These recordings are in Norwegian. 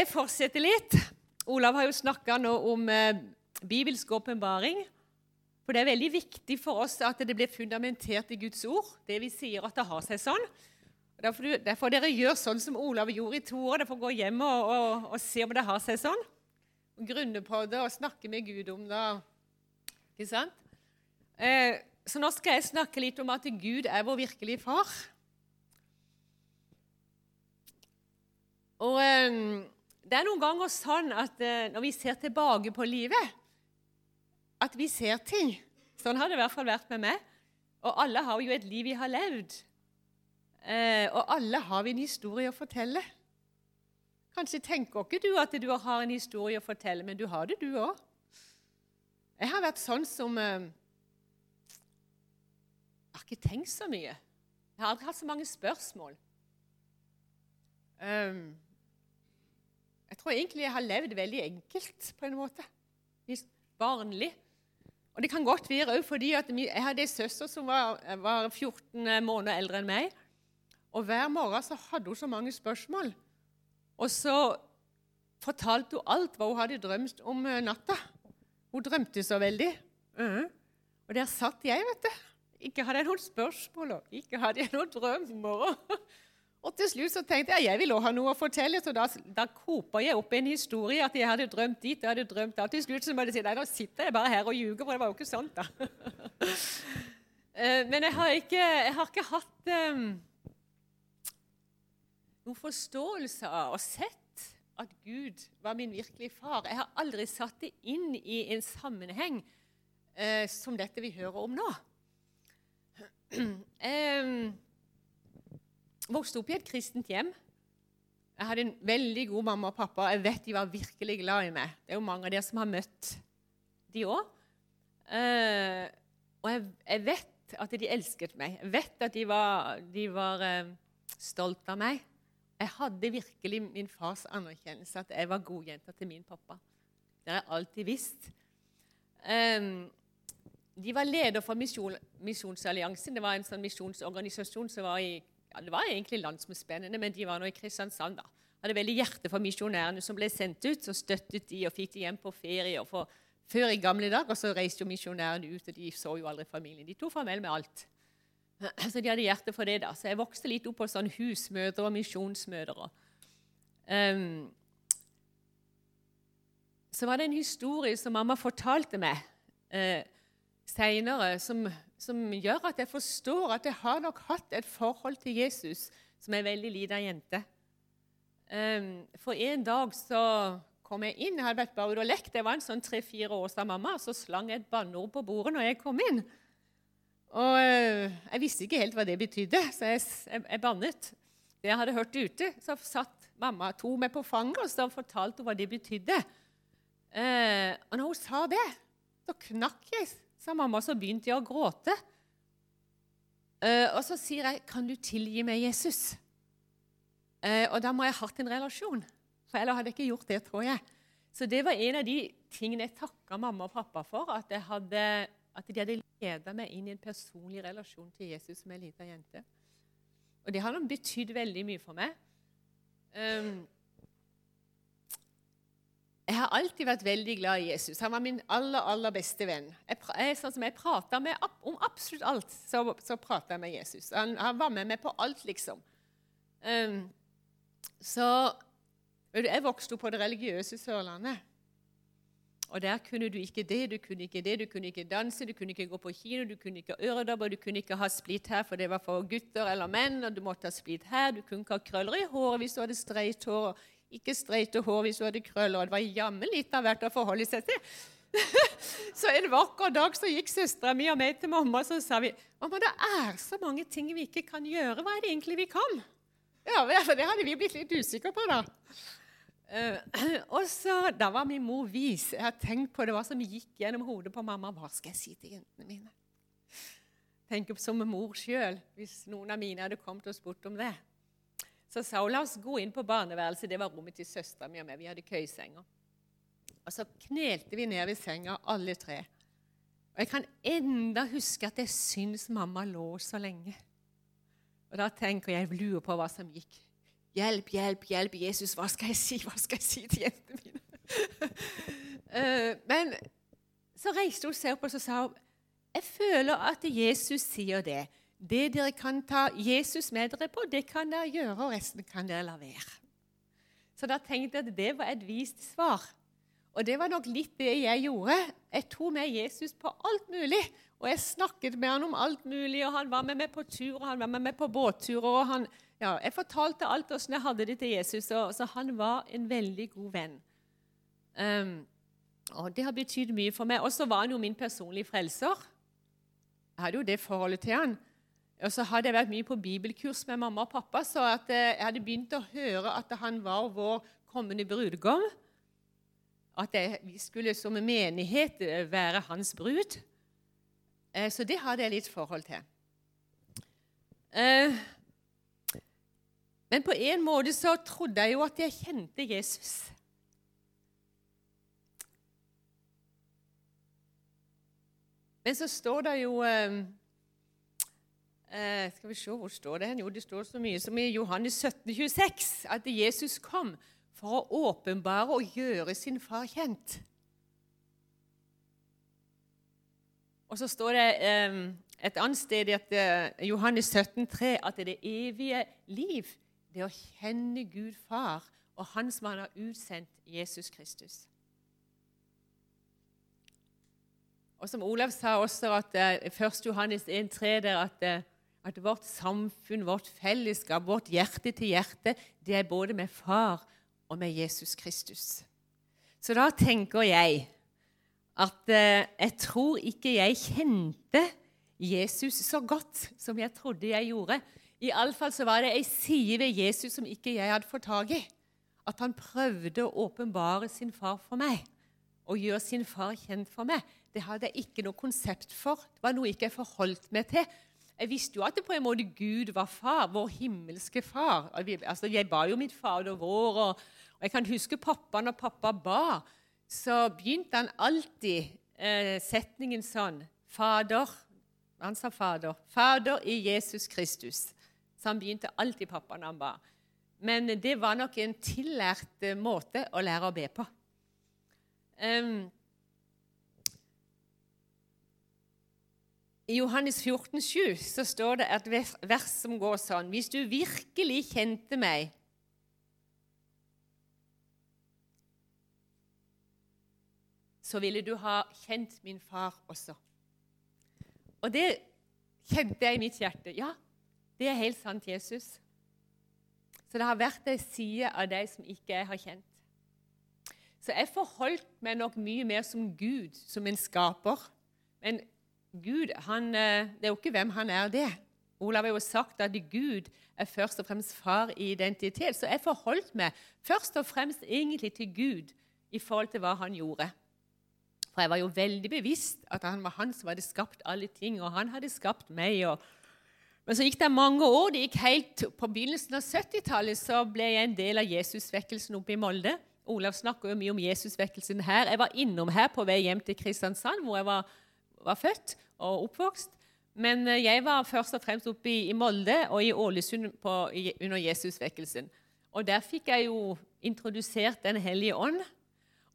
Jeg fortsetter litt. Olav har jo snakka nå om eh, bibelsk åpenbaring. For det er veldig viktig for oss at det blir fundamentert i Guds ord. Det vi sier at det har seg sånn. Derfor, derfor dere gjør sånn som Olav gjorde i to år. Derfor gå hjem og, og, og se om det har seg sånn. Grunne på det og snakke med Gud om det. Ikke sant? Eh, så nå skal jeg snakke litt om at Gud er vår virkelige far. Og eh, det er noen ganger sånn at eh, når vi ser tilbake på livet, at vi ser ting. Sånn har det i hvert fall vært med meg. Og alle har jo et liv vi har levd. Eh, og alle har vi en historie å fortelle. Kanskje tenker ikke du at du har en historie å fortelle, men du har det, du òg. Jeg har vært sånn som eh, Jeg har ikke tenkt så mye. Jeg har aldri hatt så mange spørsmål. Um, jeg tror egentlig jeg har levd veldig enkelt, på en måte. Barnlig. Og det kan godt være òg fordi jeg hadde ei søster som var, var, 14 måneder eldre enn meg. Og hver morgen så hadde hun så mange spørsmål. Og så fortalte hun alt hva hun hadde drømt om eh, natta. Hun drømte så veldig. -huh. Og der satt jeg, vet du. Ikke hadde jeg noen spørsmål, ikke hadde jeg noen drømmer. Og til slutt så tenkte jeg jeg vil også ha noe å fortelle, så da, da koper jeg opp en historie at jeg hadde drømt dit jeg hadde drømt da. Til slutt så må jeg si nei, nå sitter jeg bare her og ljuger, for det var jo ikke sant, da. Eh, men jeg har ikke, jeg har ikke hatt um, noen forståelse av og sett at Gud var min virkelige far. Jeg har aldri satt det inn i en sammenheng uh, som dette vi hører om nå. um, vokste opp i et kristent hjem. Jeg hadde en veldig god mamma og pappa. Jeg vet de var virkelig glad i meg. Det er jo mange av dere som har møtt de òg. Eh, og jeg, jeg, vet at de elsket meg. Jeg vet at de var, de var uh, stolt av meg. Jeg hadde virkelig min fars anerkjennelse, at jeg var godjenta til min pappa. Det har jeg alltid visst. Um, de var leder for Misjon, Misjonsalliansen. Det var en sånn misjonsorganisasjon som var i ja, Det var egentlig landsomspennende, men de var nå i Kristiansand. da. Hadde veldig hjerte for misjonærene som ble sendt ut. Så støttet de og fikk de hjem på ferie. For før i gamle dager så reiste jo misjonærene ut, og de så jo aldri familien. De tok farvel med alt. Så de hadde hjerte for det. da. Så jeg vokste litt opp på sånn husmødre og misjonsmødre. Um, så var det en historie som mamma fortalte meg uh, seinere, som som gjør at jeg forstår at jeg har nok hatt et forhold til Jesus som er veldig lita jente. Um, for en dag så kom jeg inn. Jeg hadde vært bare ute og lekt. Det var en sånn tre-fire år sa mamma. Så slang jeg et banneord på bordet når jeg kom inn. Og uh, Jeg visste ikke helt hva det betydde, så jeg, jeg, jeg bannet. Det jeg hadde hørt ute, så satt mamma to meg på fanget og så fortalte hun hva det betydde. Eh, og når hun sa det, så knakk jeg sa mamma, så begynte jeg å gråte. Uh, og så sier jeg, 'Kan du tilgi meg, Jesus?' Uh, og da må jeg ha hatt en relasjon, for ellers hadde jeg ikke gjort det, tror jeg. Så det var en av de tingene jeg takka mamma og pappa for, at, hadde, at de hadde leda meg inn i en personlig relasjon til Jesus som ei lita jente. Og det har betydd veldig mye for meg. Um, jeg har alltid vært veldig glad i Jesus. Han var min aller aller beste venn. Jeg, sånn som jeg prata med Om absolutt alt så, så prata jeg med Jesus. Han, han, var med meg på alt, liksom. Um, så Jeg vokste opp på det religiøse Sørlandet. Og der kunne du ikke det, du kunne ikke det, du kunne ikke danse, du kunne ikke gå på kino, du kunne ikke øredobber, du kunne ikke ha splitt her, for det var for gutter eller menn, og du måtte ha splitt her, du kunne ikke ha krøller i håret hvis du hadde streit hår. Ikke streite hår hvis hun hadde krøller. Det var jammen litt av hvert å forholde seg til. så en vakker dag så gikk søstera mi og meg til mamma så sa vi, mamma, det er så mange ting vi ikke kan gjøre. Hva er det egentlig vi kan? Ja, for Det hadde vi blitt litt usikre på, da. Uh, og så, Da var min mor vis. Jeg har tenkt på det hva som gikk gjennom hodet på mamma. Hva skal jeg si til jentene mine? Tenk opp som mor sjøl, hvis noen av mine hadde kommet og spurt om det. Så sa hun la oss gå inn på barneværelset. Det var rommet til søstera mi og meg. Vi hadde køysenger. Og så knelte vi ned ved senga, alle tre. Og Jeg kan enda huske at jeg syns mamma lå så lenge. Og Da tenker jeg, jeg lurer på hva som gikk Hjelp, hjelp, hjelp, Jesus, hva skal jeg si? Hva skal jeg si til jentene mine? Eh, men så reiste hun seg opp og så sa hun, jeg føler at Jesus sier det. Det dere kan ta Jesus med dere på, det kan dere gjøre, og resten kan dere la være. Så da tenkte jeg at det var et vist svar. Og det var nok litt det jeg gjorde. Jeg tok med Jesus på alt mulig. Og jeg snakket med han om alt mulig, og han var med meg på tur, og han var med meg på båtturer. og han, ja, Jeg fortalte alt hvordan jeg hadde det til Jesus, og, så han var en veldig god venn. Um, og Det har betydd mye for meg. Og så var han jo min personlige frelser. Jeg hadde jo det forholdet til han. Og så hadde jeg vært mye på bibelkurs med mamma og pappa, så eh, jeg hadde begynt å høre at han var vår kommende brudgom. At jeg, vi skulle som menighet eh, være hans brud. Eh, så det hadde jeg litt forhold til. Eh, men på en måte så trodde jeg jo at jeg kjente Jesus. Men så står det jo eh, Skal vi se, hvor står det? Jo, det står så mye som i Johannes 17, 26, at Jesus kom for å åpenbare og gjøre sin far kjent. Og så står det eh, et annet sted i uh, Johannes 17, 3, at det evige liv det å kjenne Gud far og Han som han har utsendt, Jesus Kristus. Og som Olav sa også, at uh, 1. Johannes 1, 3, der at, uh, at vårt samfunn, vårt fellesskap, vårt hjerte til hjerte, det er både med far og med Jesus Kristus. Så da tenker jeg at eh, jeg tror ikke jeg kjente Jesus så godt som jeg trodde jeg gjorde. Iallfall så var det ei side ved Jesus som ikke jeg hadde fått tak i. At han prøvde å åpenbare sin far for meg og gjøre sin far kjent for meg. Det hadde jeg ikke noe konsept for. Det var noe jeg ikke forholdt meg til. Jeg visste jo at det på en måte Gud var far, vår himmelske far. Altså, jeg ba jo mitt Fader vår, og, jeg kan huske pappa når pappa ba så begynte han alltid eh, setningen sånn Fader Han sa Fader. Fader i Jesus Kristus. Så han begynte alltid pappa når han ba. Men det var nok en tillært eh, måte å lære å be på. Um, I Johannes 14, 7, så står det et vers som går sånn Hvis du virkelig kjente meg, så ville du ha kjent min far også. Og det kjente jeg i mitt hjerte. Ja, det er helt sant, Jesus. Så det har vært ei side av deg som ikke jeg har kjent. Så jeg forholdt meg nok mye mer som Gud, som en skaper. Men Gud, han, eh, det er jo ikke hvem han er, det. Olav har jo sagt at Gud er først og fremst far i identitet. Så jeg forholdt meg først og fremst egentlig til Gud i forhold til hva han gjorde. For jeg var jo veldig bevisst at han var han som hadde skapt alle ting, og han hadde skapt meg. Og... Men så gikk det mange år. Det gikk helt På begynnelsen av 70-tallet så ble jeg en del av Jesusvekkelsen oppe i Molde. Olav snakker jo mye om Jesusvekkelsen her. Jeg var innom her på vei hjem til Kristiansand, hvor jeg var, var født og oppvokst. Men eh, jeg var først og fremst oppe i, Molde og i Ålesund på, under Jesusvekkelsen. Og der fikk jeg jo introdusert Den hellige ånd.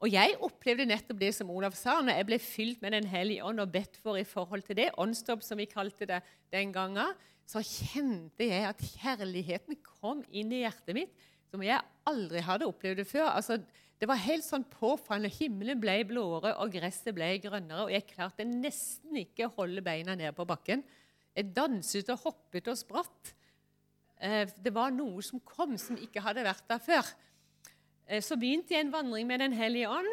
Og jeg opplevde nettopp det som Olav sa, når jeg ble fylt med Den hellige ånd og bedt for i forhold til det, åndsdåp som vi kalte det den gangen, så kjente jeg at kjærligheten kom inn i hjertet mitt som jeg aldri hadde opplevd det før. Altså, det var helt sånn påfallende. Himmelen ble blåere, og gresset ble grønnere. Og jeg klarte nesten ikke å holde beina ned på bakken. Jeg danset og hoppet og spratt. Eh, det var noe som kom som ikke hadde vært der før. Eh, så begynte jeg en vandring med Den hellige ånd,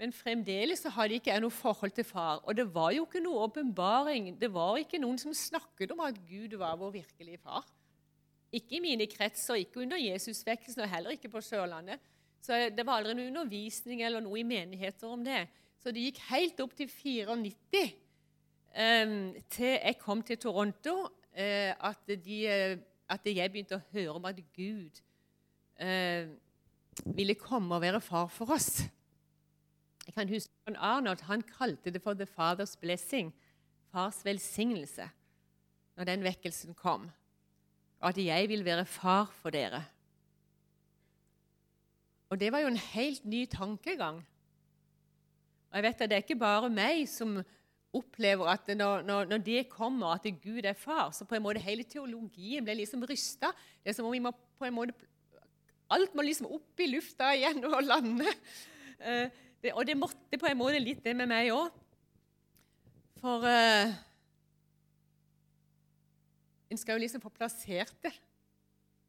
men fremdeles hadde ikke noe forhold til far. Og det var jo ikke noe åpenbaring. Det var ikke noen som snakket om at Gud var vår virkelige far. Ikke i mine kretser, ikke under Jesusvekkelsen og heller ikke på Sørlandet. Så Det var aldri noen undervisning eller noe i menigheter om det. Så det gikk helt opp til 94, um, til jeg kom til Toronto, uh, at, de, uh, at, jeg begynte å høre om at Gud uh, ville komme og være far for oss. Jeg kan huske John Arnold han kalte det for 'the father's blessing', fars velsignelse, når den vekkelsen kom. Og at jeg vil være far for dere. Og det var jo en helt ny tankegang. Og jeg vet at Det er ikke bare meg som opplever at når, når, når, det kommer, at Gud er far, så på en måte hele teologien ble liksom rysta. Det er som om vi må på en måte Alt må liksom opp i lufta igjen og lande. Uh, det, og det måtte på en måte litt det med meg òg. For uh, en skal jo liksom få plassert det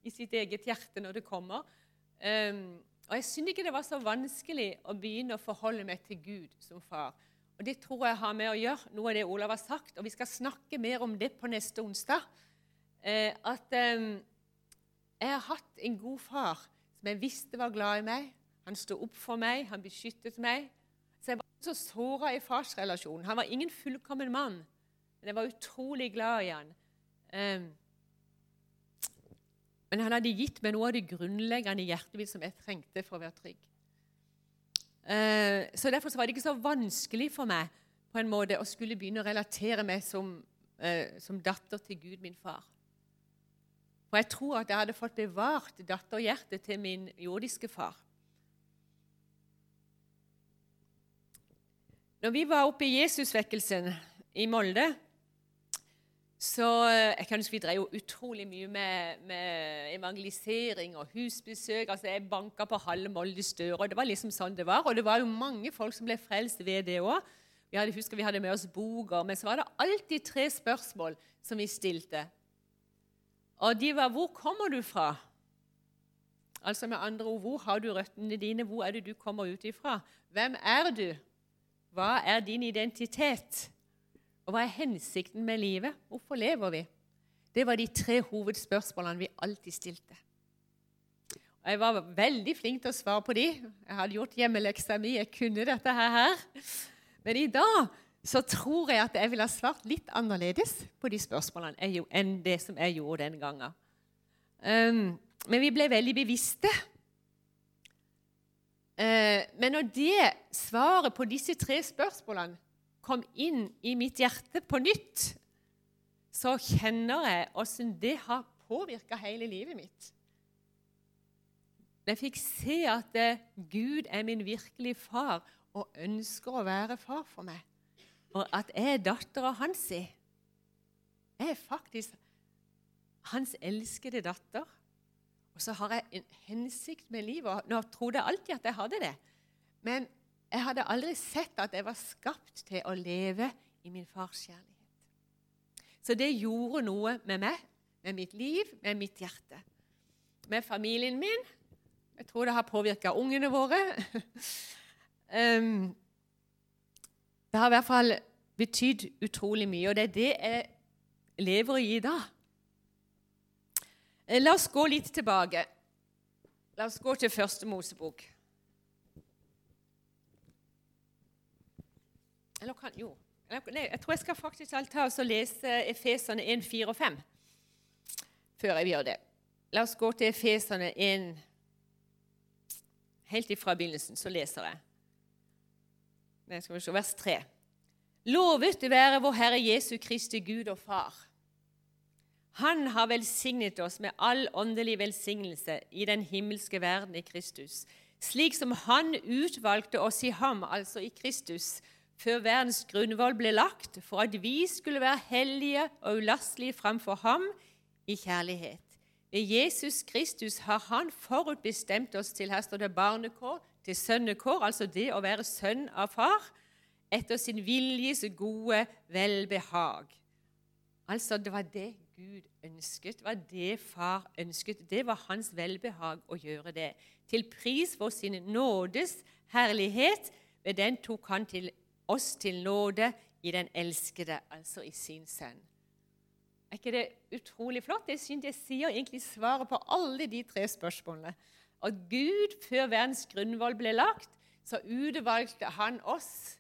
i sitt eget hjerte når det kommer. Um, og jeg syntes ikke det var så vanskelig å begynne å forholde meg til Gud som far. Og Det tror jeg har med å gjøre, noe av det Olav har sagt. Og vi skal snakke mer om det på neste onsdag. Eh, at eh, jeg har hatt en god far som jeg visste var glad i meg. Han sto opp for meg, han beskyttet meg. Så jeg var så såra i farsrelasjonen. Han var ingen fullkommen mann, men jeg var utrolig glad i han. Eh, men han hadde gitt meg noe av det grunnleggende hjertet som jeg trengte for å være trygg. Eh, så Derfor var det ikke så vanskelig for meg på en måte å skulle begynne å relatere meg som, eh, som datter til Gud, min far. For jeg tror at jeg hadde fått bevart datterhjertet til min jordiske far. Når vi var oppe i Jesusvekkelsen i Molde så eh, jeg kan huske Vi drev jo utrolig mye med, med, evangelisering og husbesøk. altså Jeg banka på halve Moldes dører. Det var liksom sånn det var. Og det var jo mange folk som ble frelst ved det òg. Vi husker vi hadde med oss boker, men så var det alltid tre spørsmål som vi stilte. Og de var 'Hvor kommer du fra?' Altså med andre ord, hvor har du røttene dine? Hvor er det du kommer ut ifra? Hvem er du? Hva er din identitet? Og hva er hensikten med livet? Hvorfor lever vi? Det var de tre hovedspørsmålene vi alltid stilte. Og jeg var veldig flink til å svare på de. Jeg hadde gjort hjemmeleksa mi, jeg kunne dette her. Men i dag så tror jeg at jeg ville ha svart litt annerledes på de spørsmålene enn det som jeg gjorde den gangen. Um, men vi ble veldig bevisste. Uh, men når det svaret på disse tre spørsmålene kom inn i mitt hjerte på nytt, så kjenner jeg åssen det har påvirka hele livet mitt. Jeg fikk se at eh, Gud er min virkelige far og ønsker å være far for meg. Og at jeg er dattera hans. Jeg er faktisk hans elskede datter. Og så har jeg en hensikt med livet. Nå trodde jeg alltid at jeg hadde det. Men jeg hadde aldri sett at jeg var skapt til å leve i min fars kjærlighet. Så det gjorde noe med meg, med mitt liv, med mitt hjerte. Med familien min. Jeg tror det har påvirka ungene våre. det har i hvert fall betydd utrolig mye, og det er det jeg lever i i dag. La oss gå litt tilbake. La oss gå til første Mosebok. Eller kan, jo. Nei, jeg tror jeg skal faktisk ta og lese Efeserne 1, 4 og 5 før jeg gjør det. La oss gå til Efeserne 1 helt ifra begynnelsen, så leser jeg. Nei, skal vi se, Vers 3. Lovet være vår Herre Jesu Kristi Gud og Far. Han har velsignet oss med all åndelig velsignelse i den himmelske verden i Kristus, slik som Han utvalgte oss i ham, altså i Kristus, før verdens grunnvoll ble lagt, for at vi skulle være hellige og ulastelige framfor ham i kjærlighet. Ved Jesus Kristus har Han forutbestemt oss til her står det barnekår, til sønnekår, altså det å være sønn av far, etter sin viljes gode velbehag. Altså, det var det Gud ønsket, det var det far ønsket. Det var hans velbehag å gjøre det. Til pris for sin nådes herlighet, ved den tok han til oss til nåde i den elskede, altså i sin sønn. Er ikke det utrolig flott? Jeg synes det sier egentlig svaret på alle de tre spørsmålene. At Gud, før verdens grunnvoll ble lagt, så utvalgte han oss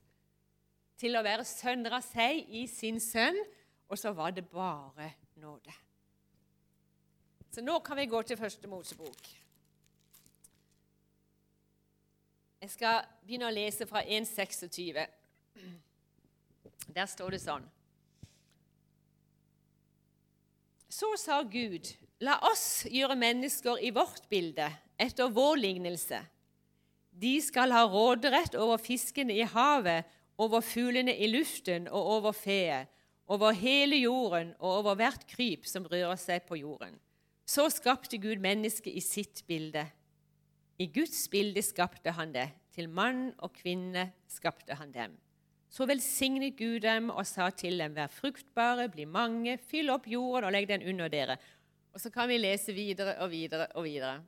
til å være sønner av seg i sin sønn, og så var det bare nåde. Så nå kan vi gå til første Mosebok. Jeg skal begynne å lese fra 1.26. Der står det sånn Så sa Gud, la oss gjøre mennesker i vårt bilde, etter vår lignelse. De skal ha råderett over fiskene i havet, over fuglene i luften og over feet, over hele jorden og over hvert kryp som rører seg på jorden. Så skapte Gud mennesket i sitt bilde. I Guds bilde skapte han det. Til mann og kvinne skapte han dem. Så velsignet Gud dem og sa til dem, vær fruktbare, bli mange, fyll opp jorden og legg den under dere. Og så kan vi lese videre og videre og videre.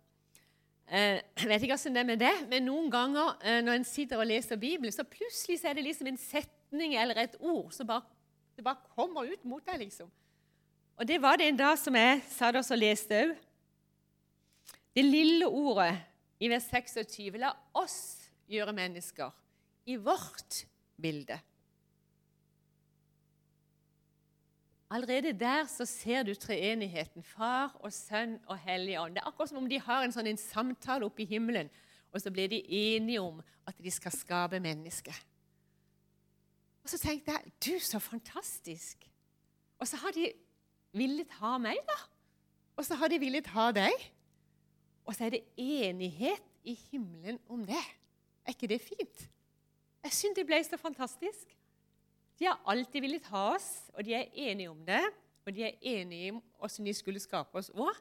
Eh, jeg vet ikke hvordan det er med det, men noen ganger eh, når en sitter og leser Bibelen, så plutselig så er det liksom en setning eller et ord som bare, det bare kommer ut mot deg. liksom. Og det var det en dag som jeg satt og leste òg. Det lille ordet i vers 26 La oss gjøre mennesker i vårt bilde. Allerede der så ser du treenigheten. Far og Sønn og Hellig Ånd. Det er akkurat som om de har en sånn en samtale oppe i himmelen, og så blir de enige om at de skal skape mennesket. Og så tenkte jeg Du, så fantastisk! Og så har de villet ha meg, da. Og så har de villet ha deg. Og så er det enighet i himmelen om det. Er ikke det fint? Jeg syns de ble så fantastisk. De har alltid villet ha oss, og de er enige om det. Og de er enige om åssen de skulle skape oss òg.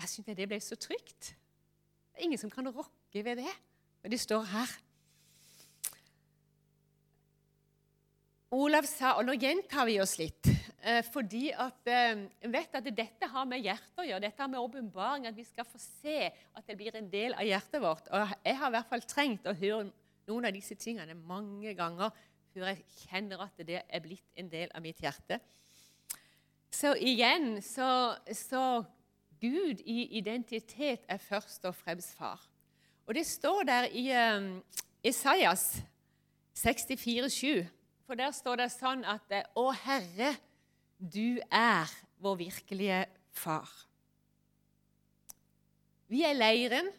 Da syns jeg det ble så trygt. Det er ingen som kan rokke ved det. Og de står her. Olav sa, og nå gjentar vi oss litt Eh, fordi at Jeg vet at dette har med hjertet å gjøre. Dette har med åpenbaring, at vi skal få se at det blir en del av hjertet vårt. Og Jeg har i hvert fall trengt å høre noen av disse tingene mange ganger før jeg kjenner at det er blitt en del av mitt hjerte. Så igjen så, så Gud i identitet er først og fremst far. Og det står der i um, Isaias 64,7. For der står det sånn at Å Herre, du er vår virkelige far. Vi er leiren,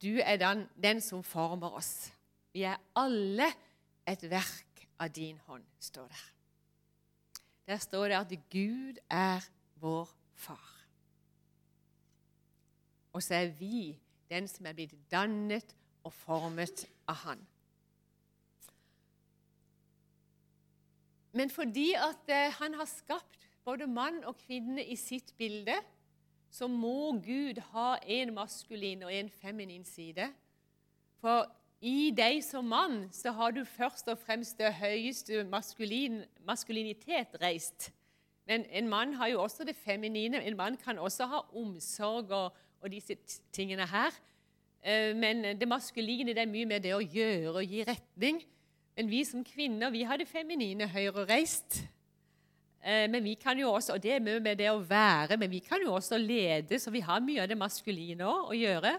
du er den, den som former oss. Vi er alle et verk av din hånd, står der. Der står det at Gud er vår far. Og så er vi den som er blitt dannet og formet av Han. Men fordi at eh, han har skapt både mann og kvinne i sitt bilde, så må Gud ha en maskulin og en feminin side. For i deg som mann så har du først og fremst det høyeste maskulin, maskulinitet reist. Men en mann har jo også det feminine. En mann kan også ha omsorg og, og disse tingene her. Eh, men det maskuline det er mye med det å gjøre og gi retning. Men vi som kvinner vi har det feminine høyrereist. reist. men vi kan jo også, og det er mye med det å være, men vi kan jo også lede, så vi har mye av det maskuline å gjøre.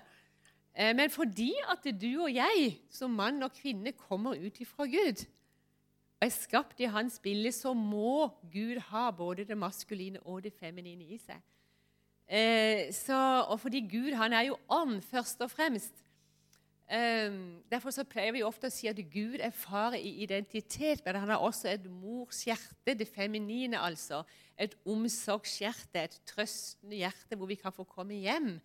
Eh, men fordi at du og jeg som mann og kvinne kommer ut ifra Gud, og er skapt i hans bilde, så må Gud ha både det maskuline og det feminine i seg. Eh, så, og fordi Gud han er jo ånd først og fremst, Um, derfor så pleier vi ofte å si at Gud er far i identitet, men han har også et mors hjerte, det feminine altså. Et omsorgshjerte, et trøstende hjerte hvor vi kan få komme hjem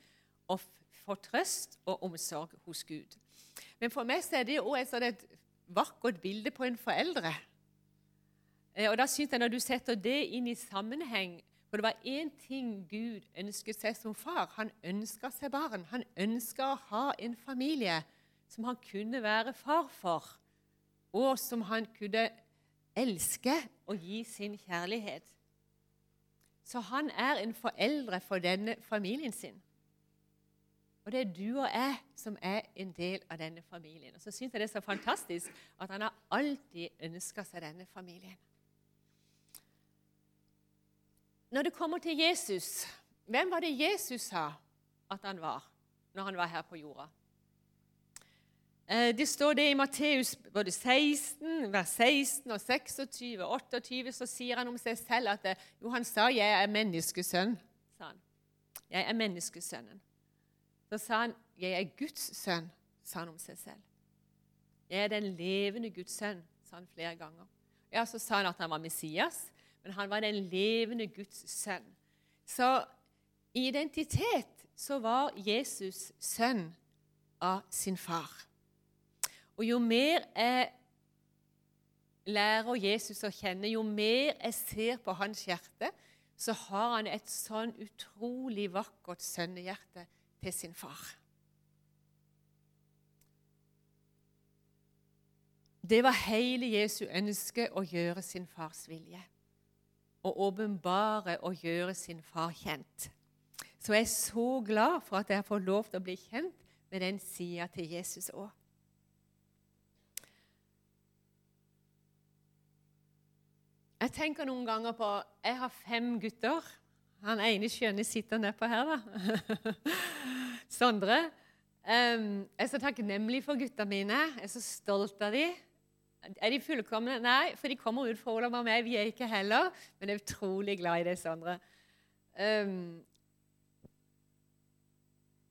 og få trøst og omsorg hos Gud. Men for meg er det òg et, et vakkert bilde på en foreldre. Eh, og da synes jeg Når du setter det inn i sammenheng For det var én ting Gud ønsket seg som far. Han ønska seg barn. Han ønska å ha en familie som han kunne være far for, og som han kunne elske og gi sin kjærlighet. Så han er en foreldre for denne familien sin. Og det er du og jeg som er en del av denne familien. Og så syns jeg det er så fantastisk at han har alltid ønska seg denne familien. Når det kommer til Jesus, hvem var det Jesus sa at han var når han var her på jorda? Eh, det står det i Matteus både 16, vers 16 og 26 og 28. Så sier han om seg selv at eh, jo, han sa 'Jeg er menneskesønn'. sa han. Jeg er menneskesønnen. Så sa han 'Jeg er Guds sønn', sa han om seg selv. 'Jeg er den levende Guds sønn', sa han flere ganger. Ja, Så sa han at han var Messias, men han var den levende Guds sønn. Så i identitet så var Jesus sønn av sin far. Og jo mer jeg lærer Jesus å kjenne, jo mer jeg ser på hans hjerte, så har han et sånn utrolig vakkert sønnehjerte til sin far. Det var hele Jesu ønske å gjøre sin fars vilje. Å åpenbare og gjøre sin far kjent. Så jeg er så glad for at jeg får lov til å bli kjent med den sida til Jesus òg. Jeg tenker noen ganger på Jeg har fem gutter. Han ene skjønne sitter nedpå her, da. Sondre. Um, jeg er så takknemlig for gutta mine. Jeg er så stolt av dem. Er de fullkomne? Nei, for de kommer ut fra Olav og meg. Vi er ikke heller. Men jeg er utrolig glad i det, Sondre. Um,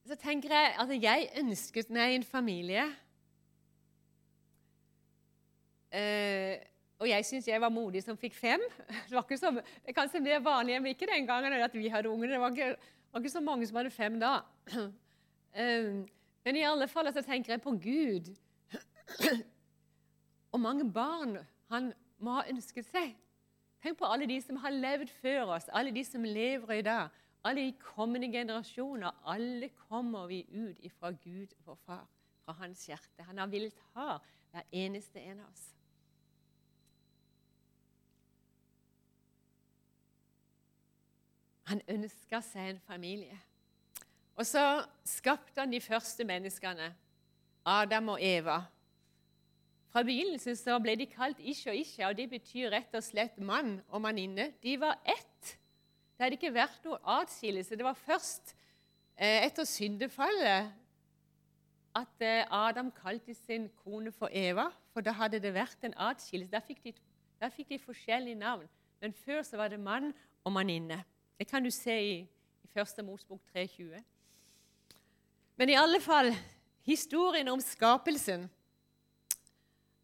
så tenker jeg at jeg ønsket meg en familie. Uh, og jeg syns jeg var modig som fikk fem. Det var ikke så, det er kanskje mer vanlig enn ikke den gangen at vi hadde unger. Det var ikke, var ikke, så mange som hadde fem da. Um, men i alle fall så tenker jeg på Gud. Og mange barn han må ha ønsket seg. Tenk på alle de som har levd før oss, alle de som lever i dag. Alle de kommende generasjoner. Alle kommer vi ut ifra Gud, vår far, fra hans hjerte. Han har villet ha hver eneste en av oss. Han ønska seg en familie. Og så skapte han de første menneskene, Adam og Eva. Fra begynnelsen så ble de kalt ikke og Isha, og det betyr rett og slett mann og manninne. De var ett. Det hadde ikke vært noe atskillelse. Det var først eh, etter syndefallet at eh, Adam kalte sin kone for Eva, for da hadde det vært en atskillelse. Da fikk de, fikk de forskjellige navn. Men før så var det mann og manninne. Det kan du se i, i 1. Mosbok 3,20. Men i alle fall historien om skapelsen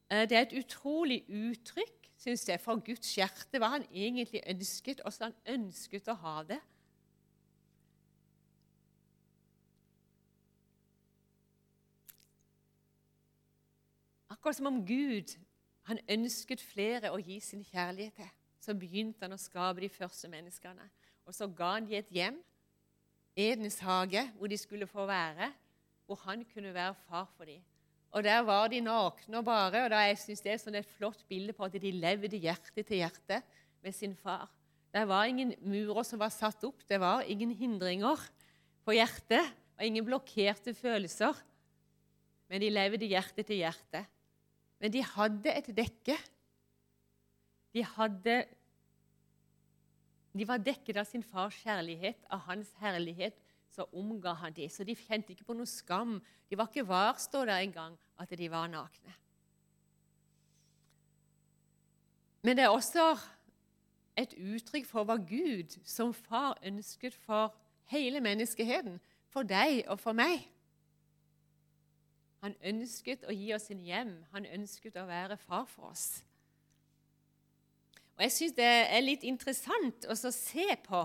eh, Det er et utrolig uttrykk synes jeg, for Guds hjerte, hva han egentlig ønsket, hvordan han ønsket å ha det. Akkurat som om Gud han ønsket flere å gi sin kjærlighet til, så begynte han å skape de første menneskene. Og så ga han dem et hjem, Edens hage, hvor de skulle få være, hvor han kunne være far for dem. Og Der var de nakne og bare. og da jeg synes Det er sånn et flott bilde på at de levde hjerte til hjerte med sin far. Det var ingen murer som var satt opp, det var ingen hindringer på hjertet. Og ingen blokkerte følelser. Men de levde hjerte til hjerte. Men de hadde et dekke. De hadde de var dekket av sin fars kjærlighet, av hans herlighet. Så omga han dem. Så de kjente ikke på noe skam. De var ikke var, står der engang, at de var nakne. Men det er også et uttrykk for hva Gud som far ønsket for hele menneskeheten, for deg og for meg. Han ønsket å gi oss en hjem. Han ønsket å være far for oss. Og Jeg syns det er litt interessant å se på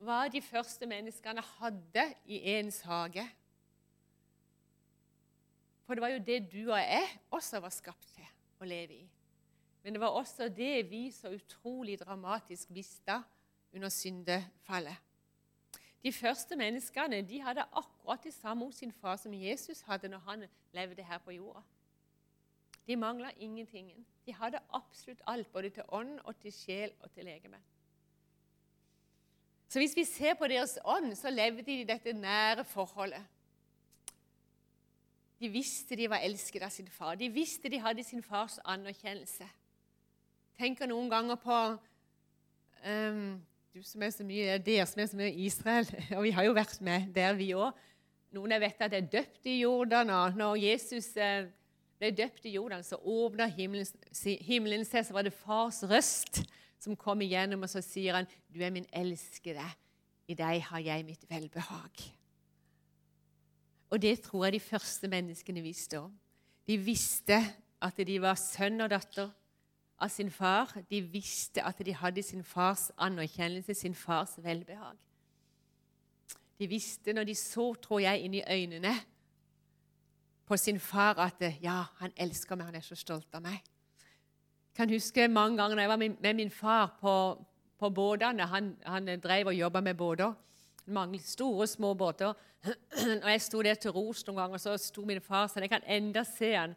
hva de første menneskene hadde i ens hage. For det var jo det du og jeg også var skapt til å leve i. Men det var også det vi så utrolig dramatisk mista under syndefallet. De første menneskene de hadde akkurat det samme hos sin far som Jesus hadde når han levde her på jorda. De mangla ingenting. De hadde absolutt alt, både til ånd og til sjel og til legeme. Så hvis vi ser på deres ånd, så levde de i dette nære forholdet. De visste de var elsket av sin far. De visste de hadde sin fars anerkjennelse. Tenker noen ganger på um, du som er så mye, dere som er så mye i Israel, og vi har jo vært med der, vi òg. Noen jeg vet at er døpt i Jordan, og når Jesus eh, ble døpt i Jordan, så åpna himmelen, himmelen seg, så var det fars røst som kom igjennom, og så sier han, 'Du er min elskede. I deg har jeg mitt velbehag.' Og det tror jeg de første menneskene visste òg. De visste at de var sønn og datter av sin far. De visste at de hadde sin fars anerkjennelse, sin fars velbehag. De visste når de så, tror jeg, inn i øynene på sin far at ja, han elsker meg, han er så stolt av meg. Jeg kan huske mange ganger når jeg var med min far på, på båtene. Han, han, drev og jobba med båter. Mange store, små båter. Og jeg sto der til ros noen ganger, og så sto min far sånn. Jeg kan enda se han.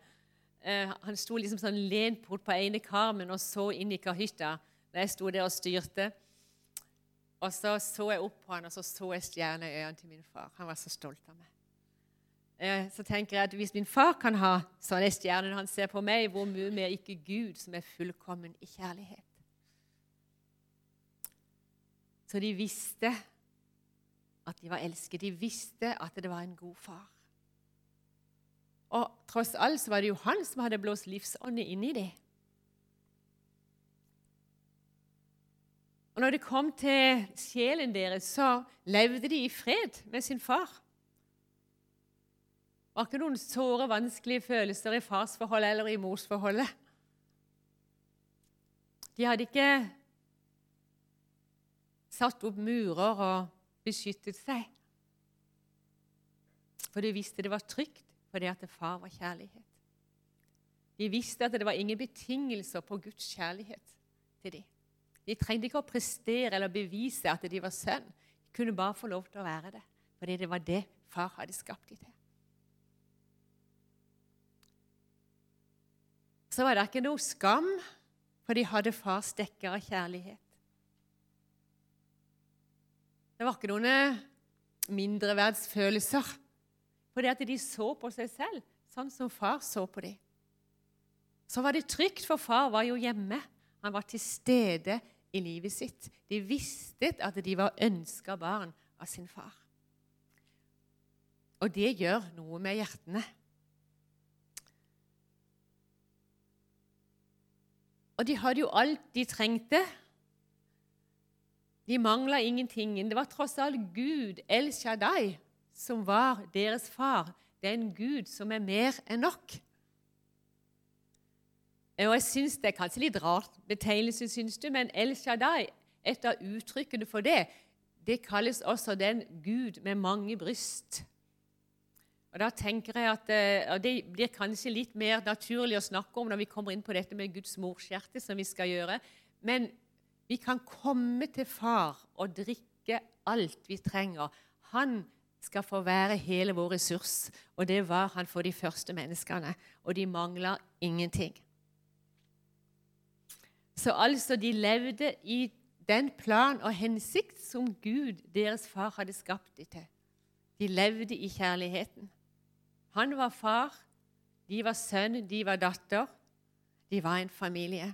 Uh, han sto liksom sånn lent bort på ene karmen og så inn i kahytta da jeg sto der og styrte. Og så så jeg opp på han, og så så jeg stjerneøynene til min far. Han var så stolt av meg. Uh, så tenker jeg at Hvis min far kan ha sånne stjerner når han ser på meg, hvor mye mer ikke Gud, som er fullkommen i kjærlighet? Så de visste at de var elsket. De visste at det var en god far. Og tross alt så var det jo han som hadde blåst livsånde inn i det. Og når det kom til sjelen deres, så levde de i fred med sin far. Var ikke noen såre, vanskelige følelser i farsforholdet eller i morsforholdet. De hadde ikke satt opp murer og beskyttet seg. For de visste det var trygt fordi at far var kjærlighet. De visste at det var ingen betingelser på Guds kjærlighet til dem. De trengte ikke å prestere eller bevise at de var sønn. De kunne bare få lov til å være det, fordi det var det far hadde skapt dem til. Så var det ikke noe skam, for de hadde fars dekker av kjærlighet. Det var ikke noen eh, mindreverdsfølelser. Fordi at de så på seg selv sånn som far så på dem. Så var det trygt, for far var jo hjemme. Han var til stede i livet sitt. De visste at de var ønska barn av sin far. Og det gjør noe med hjertene. Og de hadde jo alt de trengte de mangla ingenting. Det var tross alt Gud, El Shaddai, som var deres far. Det er en Gud som er mer enn nok. Og jeg synes Det er kanskje litt rart betegnelse, syns du, men El Shaddai, et av uttrykkene for det, det kalles også den Gud med mange bryst. Og da tenker jeg at, eh, og Det blir kanskje litt mer naturlig å snakke om når vi kommer inn på dette med Guds morshjerte, som vi skal gjøre. Men vi kan komme til far og drikke alt vi trenger. Han skal få være hele vår ressurs, og det var han for de første menneskene. Og de mangla ingenting. Så altså, de levde i den plan og hensikt som Gud, deres far, hadde skapt dem til. De levde i kjærligheten. Han var far, de var sønn, de var datter. De var en familie.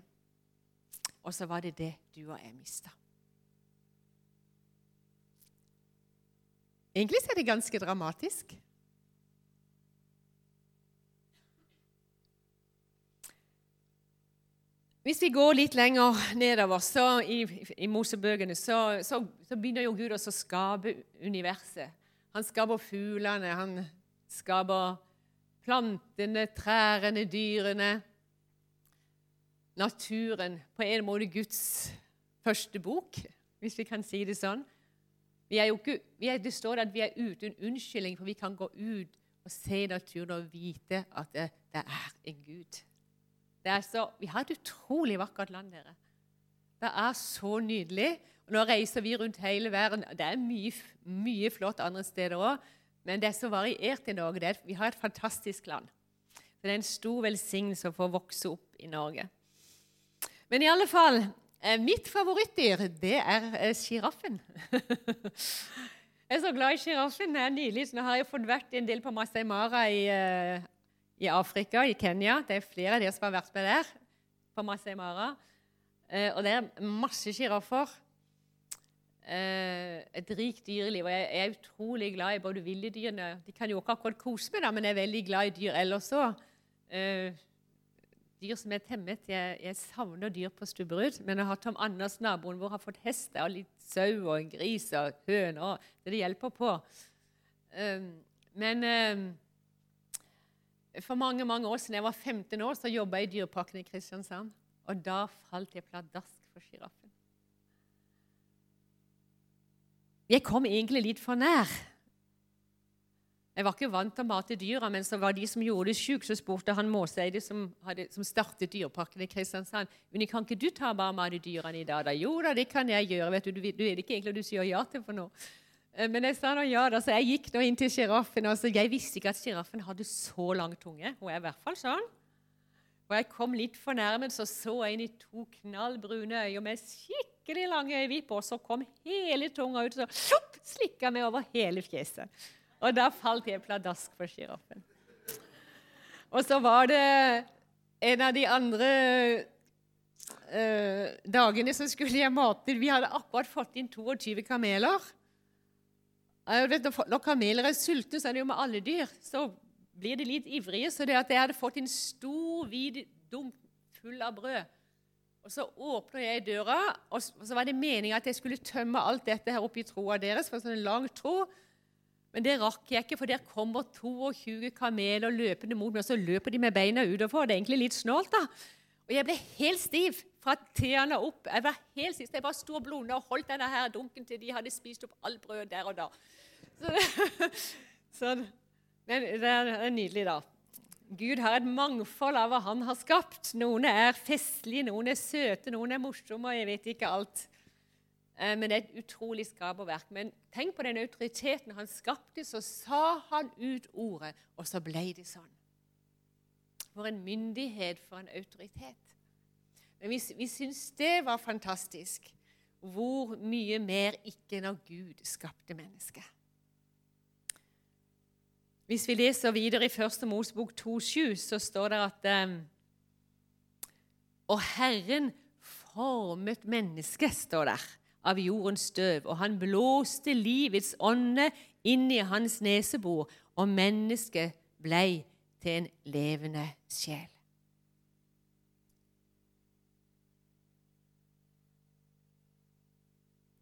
Og så var det det du og jeg mista. Egentlig er det ganske dramatisk. Hvis vi går litt lenger nedover så i, i Mosebøkene, så, så, så, begynner jo Gud å skape universet. Han skaper fuglene, han skaper plantene, trærne, dyrene naturen på en måte Guds første bok, hvis vi kan si det sånn. Ikke, er, det står at vi er uten unnskyldning, for vi kan gå ut og se naturen og vite at det, det er en Gud. Er så, vi har et utrolig vakkert land, dere. Det er så nydelig. Og nå reiser vi rundt hele verden. Det er mye, mye flott andre steder òg, men det er så variert i Norge. vi har et fantastisk land. det er en stor velsignelse å få vokse opp i Norge. Men i alle fall eh, Mitt favorittdyr, det er sjiraffen. Eh, jeg er så glad i sjiraffen. Nylig nå har jeg fått vært en del på Masai Mara i, uh, i, Afrika, i Kenya. Det er flere av dere som har vært med der. på Masai Mara. Og det er masse sjiraffer. Uh, et rikt dyreliv. Og jeg, er utrolig glad i både ville dyrene De kan jo ikke akkurat kose med, men jeg er veldig glad i dyr ellers òg dyr som er temmet. Jeg, jeg savner dyr på Stubberud. Men jeg har Tom Anders, naboen vår, har fått hest og litt sau og en gris og høner. Så det hjelper på. Um, men um, for mange mange år siden jeg var 15 år, så jobba jeg i Dyreparken i Kristiansand. Og da falt jeg pladask for sjiraffen. Jeg kom egentlig litt for nær. Jeg var ikke vant til å mate dyra, men så var de som gjorde det sjuk, så spurte han Måseide, som, hadde, som startet Dyreparken i Kristiansand, men kan ikke du ta bare mate dyrene i dag? da? Jo da, det kan jeg gjøre. vet Du du, du vet ikke egentlig hva du sier ja til for noe. Eh, men jeg sa nå ja, da, så jeg gikk nå inn til sjiraffen. Altså, jeg visste ikke at sjiraffen hadde så lang tunge. Hun er i hvert fall sånn. Og jeg kom litt fornærmet, så så jeg inn i to knallbrune øyne med skikkelig lange øyevippene, og så kom hele tunga ut, så slikka meg over hele fjeset. Og da falt jeg pladask for sjiraffen. Og så var det en av de andre uh, dagene så skulle jeg mate Vi hadde akkurat fått inn 22 kameler. Når kameler er sultne, så er det jo med alle dyr. Så blir de litt ivrige. Så det at jeg hadde fått en stor, hvit dunk full av brød og Så åpner jeg døra, og så var det meninga at jeg skulle tømme alt dette her oppi troa deres. for sånn en lang tro. Men det rakk jeg ikke, for der kommer 22 kameler løpende mot meg, og så løper de med beina utover. Det er egentlig litt snålt, da. Og jeg ble helt stiv fra tærne opp. Jeg var helt stiv, jeg bare sto og blunda og holdt denne her dunken til de hadde spist opp alt brød der og da. Så det, så, men det er nydelig, da. Gud har et mangfold av hva han har skapt. Noen er festlige, noen er søte, noen er morsomme, og jeg vet ikke alt. Eh, men det er et utrolig skaperverk. Men tenk på den autoriteten han skapte. Så sa han ut ordet, og så ble det sånn. For en myndighet, for en autoritet. Men vi, vi syns det var fantastisk. Hvor mye mer ikke når Gud skapte mennesket. Hvis vi leser videre i 1. Mosebok 2,7, så står det at um, Og Herren formet mennesket, står der av jordens støv, og han blåste livets ånde inn i hans nesebor, og mennesket blei til en levende sjel.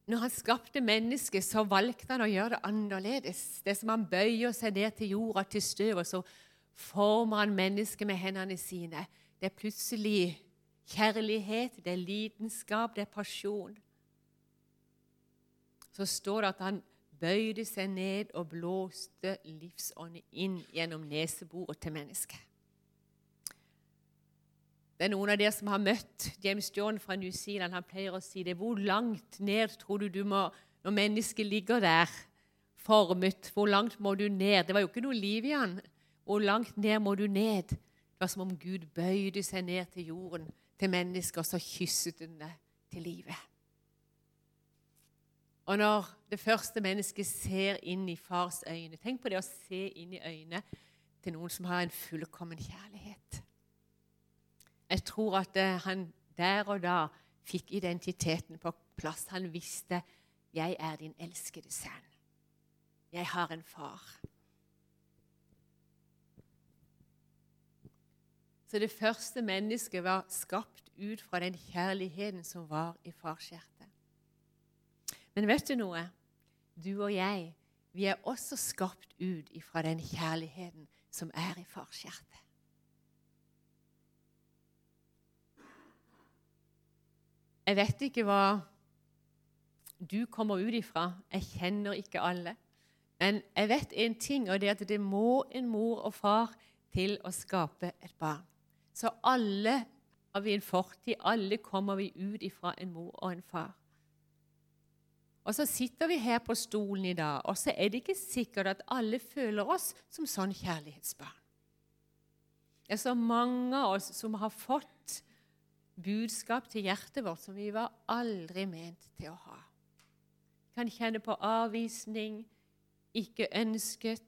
Når han skapte mennesket, så valgte han å gjøre det annerledes. Det som han bøyer seg ned til jorda, til støv, og så former han mennesket med hendene sine. Det er plutselig kjærlighet, det er lidenskap, det er pasjon så står det at han bøyde seg ned og blåste livsånden inn gjennom neseboret til mennesket. Det er noen av dere som har møtt James John fra New Zealand. Han pleier å si det. Hvor langt ned tror du du må når mennesket ligger der formet? Hvor langt må du ned? Det var jo ikke noe liv i han. Hvor langt ned må du ned? Det var som om Gud bøyde seg ned til jorden, til mennesker, og så kysset hun det til livet. Og når det første mennesket ser inn i fars øyne Tenk på det å se inn i øynene til noen som har en fullkommen kjærlighet. Jeg tror at eh, han der og da fikk identiteten på plass. Han visste 'Jeg er din elskede sønn. Jeg har en far'. Så det første mennesket var skapt ut fra den kjærligheten som var i farskjertet. Men vet du noe? Du og jeg, vi er også skapt ut ifra den kjærligheten som er i fars Jeg vet ikke hva du kommer ut ifra. Jeg kjenner ikke alle. Men jeg vet en ting, og det er at det må en mor og far til å skape et barn. Så alle har vi en fortid. Alle kommer vi ut ifra en mor og en far. Og så sitter vi her på stolen i dag, og så er det ikke sikkert at alle føler oss som sånn kjærlighetsbarn. Det er så mange av oss som har fått budskap til hjertet vårt som vi var aldri ment til å ha. Vi kan kjenne på avvisning, ikke ønsket.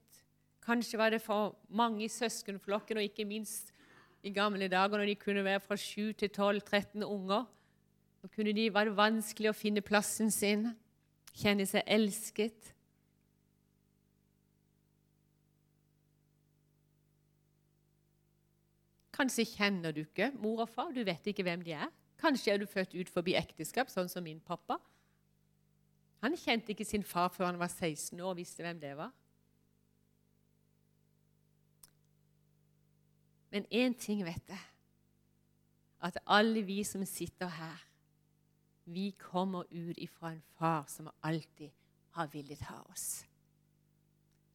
Kanskje var det for mange i søskenflokken, og ikke minst i gamle dager når de kunne være fra 7 til 12-13 unger. Kunne de, var det vanskelig å finne plassen sin kjenne seg elsket. Kanskje kjenner du ikke mor og far, du vet ikke hvem de er. Kanskje er du født ut forbi ekteskap, sånn som min pappa. Han kjente ikke sin far før han var 16 år og visste hvem det var. Men én ting vet jeg. At alle vi som sitter her, vi kommer ut ifra en far som alltid har villet ha oss.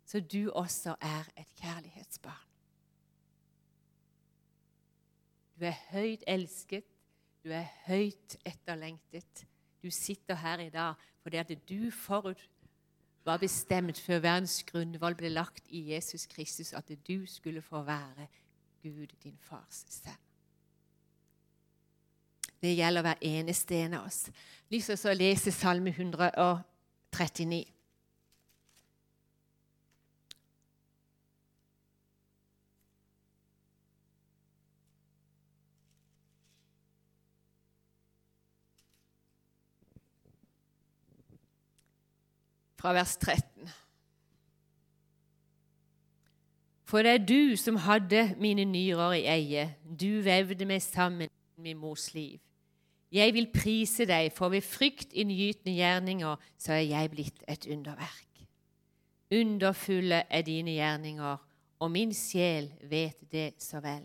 så du også er et kjærlighetsbarn. Du er høyt elsket, du er høyt etterlengtet. Du sitter her i dag fordi at du forut var bestemt før verdens grunnvoll ble lagt i Jesus Kristus, at du skulle få være Gud, din fars sønn. Det gjelder hver eneste en av oss. Lyst til å lese Salme 139. fra vers 13. For det er du som hadde mine nyrer i eie, du vevde meg sammen i min mors liv. Jeg vil prise deg, for ved fryktinngytende gjerninger så er jeg blitt et underverk. Underfulle er dine gjerninger, og min sjel vet det så vel.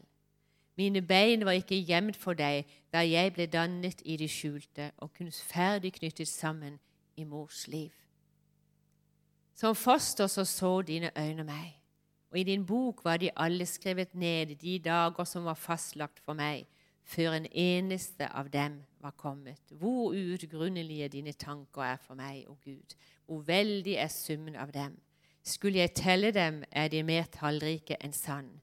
Mine bein var ikke gjemt for deg da jeg ble dannet i det skjulte og kunstferdig knyttet sammen i mors liv. Som foster så så dine øyne meg, og i din bok var de alle skrevet ned, de dager som var fastlagt for meg, før en eneste av dem var kommet. Hvor uutgrunnelige dine tanker er for meg, o Gud, hvor veldig er summen av dem. Skulle jeg telle dem, er de mer tallrike enn sand.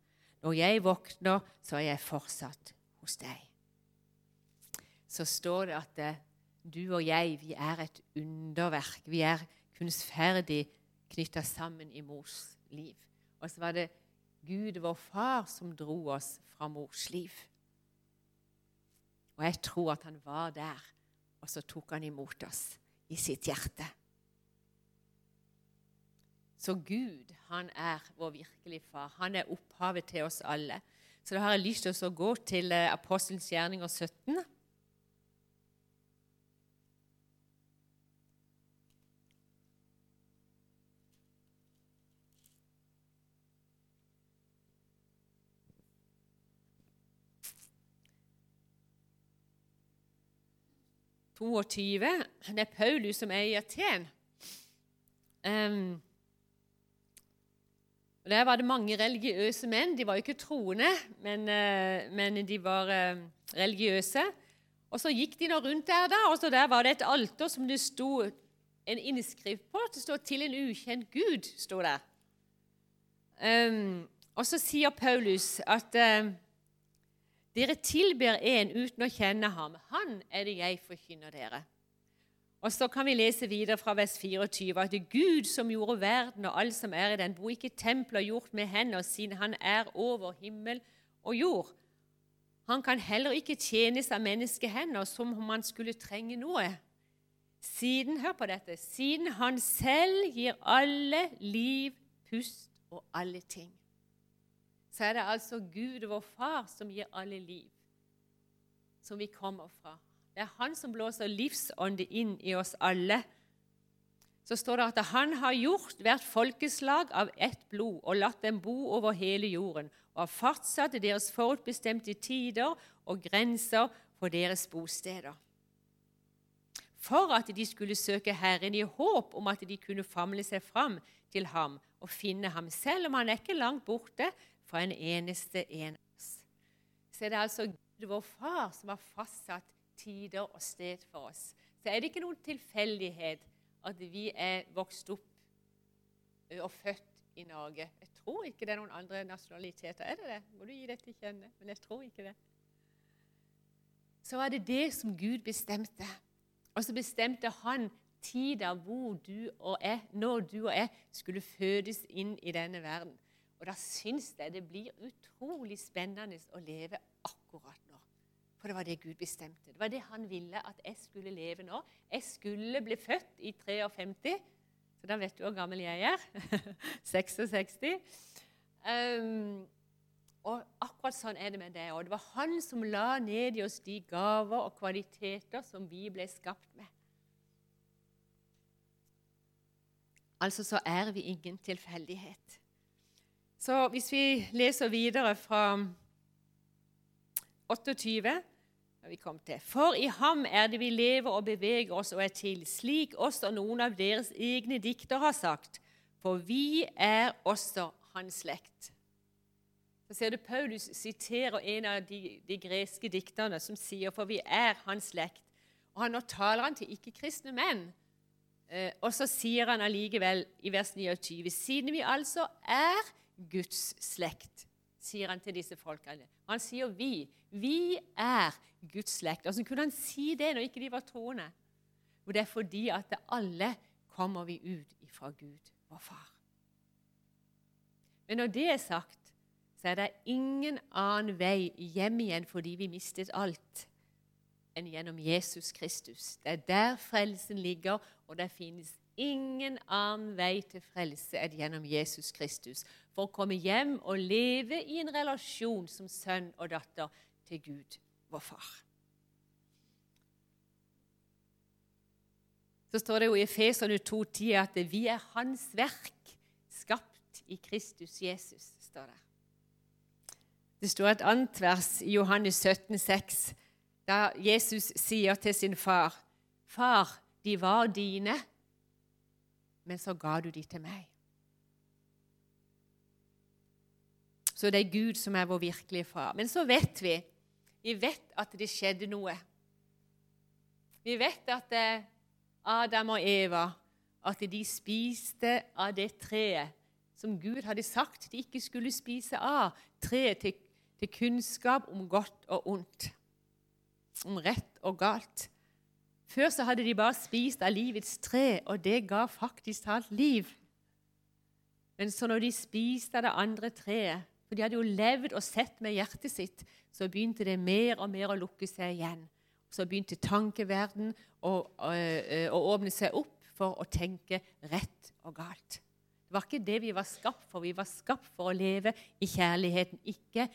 Når jeg våkner, så er jeg fortsatt hos deg. Så står det at eh, du og jeg, vi er et underverk. Vi er kunstferdig knytta sammen i mors liv. Og så var det Gud, vår far, som dro oss fra mors liv. Og jeg tror at han var der, og så tok han imot oss i sitt hjerte. Så Gud, han er vår virkelige far. Han er opphavet til oss alle. Så da har jeg lyst til å gå til eh, Apostelens gjerninger 17. 22. Det er Paulus som er i Aten. Um, der var det mange religiøse menn. De var jo ikke troende, men, uh, men de var uh, religiøse. Og Så gikk de nå rundt der, da, og så der var det et alter som det sto en innskrift på. Det står 'Til en ukjent Gud'. Stod der. Um, og så sier Paulus at uh, dere tilber en uten å kjenne ham. Han er det jeg forkynner dere. Og Så kan vi lese videre fra vers 24 at det er Gud som gjorde verden og alt som er i den, bor ikke templer gjort med hender, siden han er over himmel og jord. Han kan heller ikke tjenes av menneskehender som om han skulle trenge noe. Siden, hør på dette, siden han selv gir alle liv, pust og alle ting så er det altså Gud, vår Far, som gir alle liv, som vi kommer fra. Det er Han som blåser livsånde inn i oss alle. Så står det at han har gjort hvert folkeslag av ett blod og latt dem bo over hele jorden, og har fartsatt deres forutbestemte tider og grenser for deres bosteder. For at de skulle søke Herren i håp om at de kunne famle seg fram til ham og finne ham, selv om han er ikke langt borte, fra en eneste en av oss. Så er det altså Gud, vår Far, som har fastsatt tider og sted for oss. Så er det ikke noen tilfeldighet at vi er vokst opp og født i Norge. Jeg tror ikke det er noen andre nasjonaliteter. Er det det? Må du gi det til kjenne. Men jeg tror ikke det. Så var det det som Gud bestemte. Og så bestemte han tida hvor du og jeg, når du og jeg skulle fødes inn i denne verden. Og da syns jeg det blir utrolig spennende å leve akkurat nå. For det var det Gud bestemte. Det var det han ville at jeg skulle leve nå. Jeg skulle bli født i 53, så da vet du hvor gammel jeg er. 66. Um, og akkurat sånn er det med det òg. Det var han som la ned i oss de gaver og kvaliteter som vi ble skapt med. Altså så er vi ingen tilfeldighet. Så hvis vi leser videre fra 28 vi kom til. For i ham er det vi lever og beveger oss og er til, slik også noen av deres egne dikter har sagt. for vi er også hans slekt. Så ser du Paulus siterer en av de, de greske dikterne som sier for vi er hans slekt. Og Nå taler han til ikke-kristne menn. Eh, og så sier han allikevel i vers 29.: Siden vi altså er Guds slekt, sier han til disse folkene. Han sier 'vi'. Vi er Guds slekt. Hvordan kunne han si det når ikke de var troende? Og det er fordi at alle kommer vi ut ifra Gud, vår far. Men når det er sagt, så er det ingen annen vei hjem igjen fordi vi mistet alt, enn gjennom Jesus Kristus. Det er der frelsen ligger, og det finnes ingen annen vei til frelse enn gjennom Jesus Kristus. For å komme hjem og leve i en relasjon som sønn og datter til Gud, vår far. Så står det jo i Efeserne 2,10 at vi er Hans verk, skapt i Kristus Jesus. står det. Det står et annet vers i Johannes 17, 17,6, da Jesus sier til sin far, 'Far, de var dine, men så ga du de til meg.' Så det er Gud som er vår virkelige far. Men så vet vi vi vet at det skjedde noe. Vi vet at eh, Adam og Eva at de spiste av det treet som Gud hadde sagt de ikke skulle spise av. Treet til til kunnskap om godt og ondt, om rett og galt. Før så hadde de bare spist av livets tre, og det ga faktisk talt liv. Men så når de spiste av det andre treet, for de hadde jo levd og sett med hjertet sitt, så begynte det mer og mer å lukke seg igjen. Så begynte tankeverden å, å, å åpne seg opp for å tenke rett og galt. Det var ikke det vi var skapt for. Vi var skapt for å leve i kjærligheten, ikke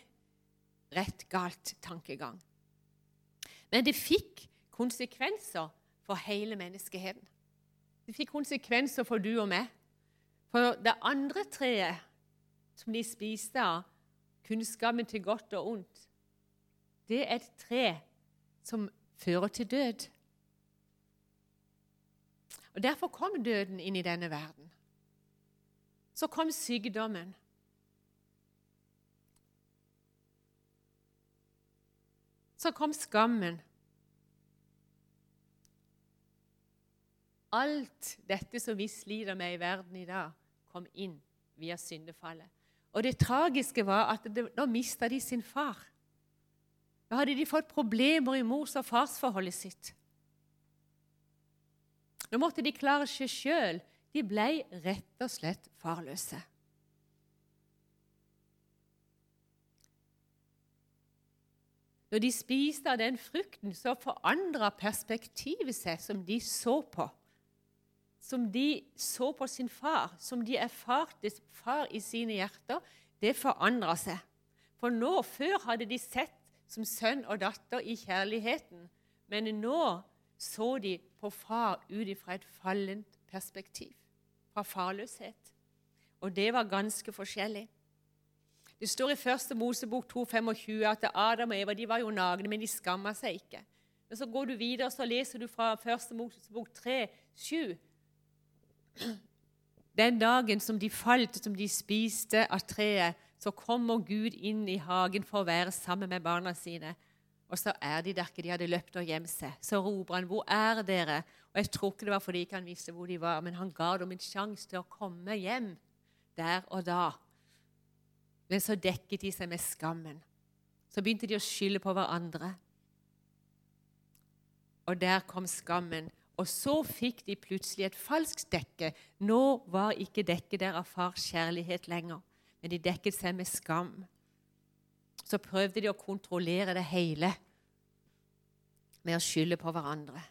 rett-galt tankegang. Men det fikk konsekvenser for hele menneskeheten. Det fikk konsekvenser for du og meg. For det andre treet som de spiste av, kunnskapen til godt og ondt, det er et tre som fører til død. Og Derfor kom døden inn i denne verden. Så kom sykdommen. Så kom skammen. Alt dette som vi sliter med i verden i dag, kom inn via syndefallet. Og det tragiske var at det, nå mista de sin far. Da hadde de fått problemer i mors- og farsforholdet sitt. Nå måtte de klare seg sjøl. De ble rett og slett farløse. Når de spiste av den frukten, så forandra perspektivet seg som de så på. Som de så på sin far, som de erfarte far i sine hjerter. Det forandra seg. For nå, før hadde de sett som sønn og datter i kjærligheten, men nå så de på far ut fra et fallent perspektiv, fra farløshet. Og det var ganske forskjellig. Det står i 1. Mosebok 2,25 at Adam og Eva de var jo nagne, men de skamma seg ikke. Men så går du videre så leser du fra 1. Mosebok 3,7. Den dagen som de falt, som de spiste av treet, så kommer Gud inn i hagen for å være sammen med barna sine. Og så er de der ikke. De hadde løpt og gjemt seg. Så roper han, 'Hvor er dere?' Og Jeg tror ikke det var fordi ikke han visste hvor de var, men han ga dem en sjanse til å komme hjem der og da. Men så dekket de seg med skammen. Så begynte de å skylde på hverandre. Og der kom skammen. Og så fikk de plutselig et falskt dekke. Nå var ikke dekket der av fars kjærlighet lenger, men de dekket seg med skam. Så prøvde de å kontrollere det hele med å skylde på hverandre.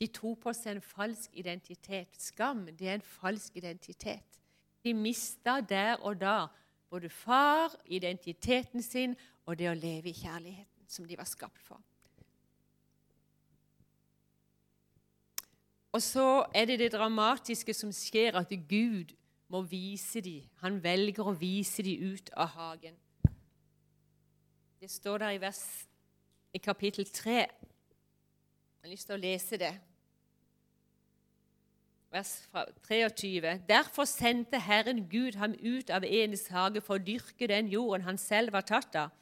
De tok på seg en falsk identitet. Skam det er en falsk identitet. De mista der og da både far, identiteten sin og det å leve i kjærligheten som de var skapt for. Og så er det det dramatiske som skjer, at Gud må vise dem. Han velger å vise dem ut av hagen. Det står der i, vers, i kapittel 3. Jeg har lyst til å lese det. vers 23. Derfor sendte Herren Gud ham ut av Enes hage for å dyrke den jorden han selv var tatt av.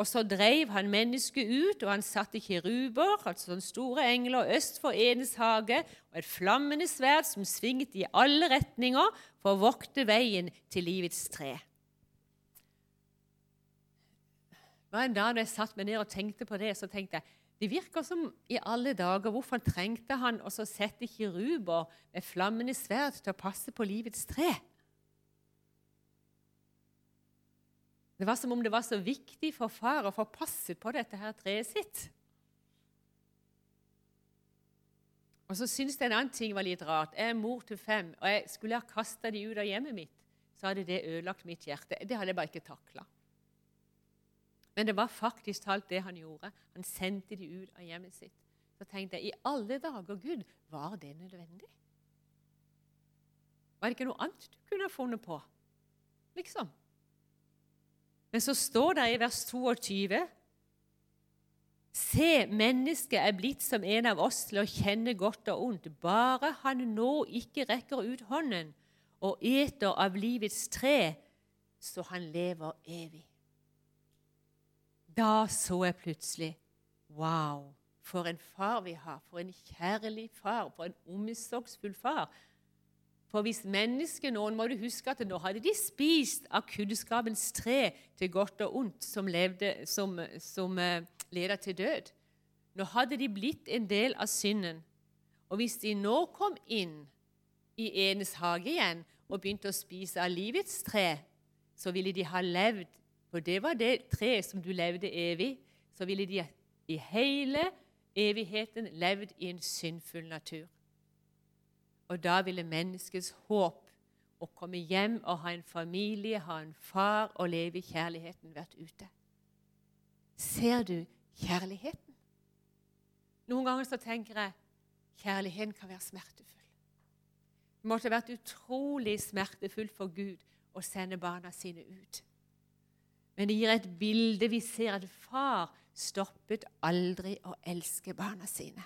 Og så dreiv han mennesket ut, og han satte kiruber, altså store engler, øst for Edens hage, og et flammende sverd som svinget i alle retninger for å vokte veien til livets tre. Det var en dag da jeg satt meg ned og tenkte på det, så tenkte jeg det virker som i alle dager hvorfor trengte han å sette kiruber med flammende sverd til å passe på livets tre? Det var som om det var så viktig for far å få passet på dette her treet sitt. Og så syns jeg en annen ting var litt rart. Jeg er mor til fem, og jeg skulle ha kasta de ut av hjemmet mitt, så hadde det ødelagt mitt hjerte. Det hadde jeg bare ikke takla. Men det var faktisk talt det han gjorde. Han sendte de ut av hjemmet sitt. Så tenkte jeg, i alle dager, Gud, var det nødvendig? Var det ikke noe annet du kunne ha funnet på? Liksom. Men så står det i vers 22 Se, mennesket er blitt som en av oss til å kjenne godt og ondt, bare han nå ikke rekker ut hånden og eter av livets tre, så han lever evig. Da så jeg plutselig Wow, for en far vi har. For en kjærlig far. For en omsorgsfull far. For hvis mennesket nå må du huske at nå hadde de spist av kunnskapens tre til godt og ondt, som, levde, som, som eh, leda til død. Nå hadde de blitt en del av synden. Og hvis de nå kom inn i enes hage igjen og begynte å spise av livets tre, så ville de ha levd for det var det treet som du levde evig. Så ville de i hele evigheten levd i en syndfull natur. Og da ville menneskets håp å komme hjem og ha en familie, ha en far og leve i kjærligheten vært ute. Ser du kjærligheten? Noen ganger så tenker jeg kjærligheten kan være smertefull. Det måtte vært utrolig smertefullt for Gud å sende barna sine ut. Men det gir et bilde. Vi ser at far stoppet aldri å elske barna sine.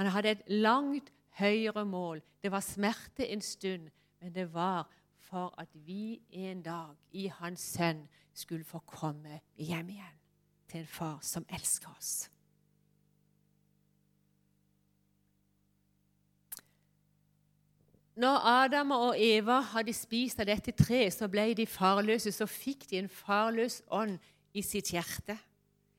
Han hadde et langt høyere mål. Det var smerte en stund, men det var for at vi en dag i hans sønn skulle få komme hjem igjen til en far som elsker oss. Når Adam og Eva hadde spist av dette treet, så ble de farløse. Så fikk de en farløs ånd i sitt hjerte.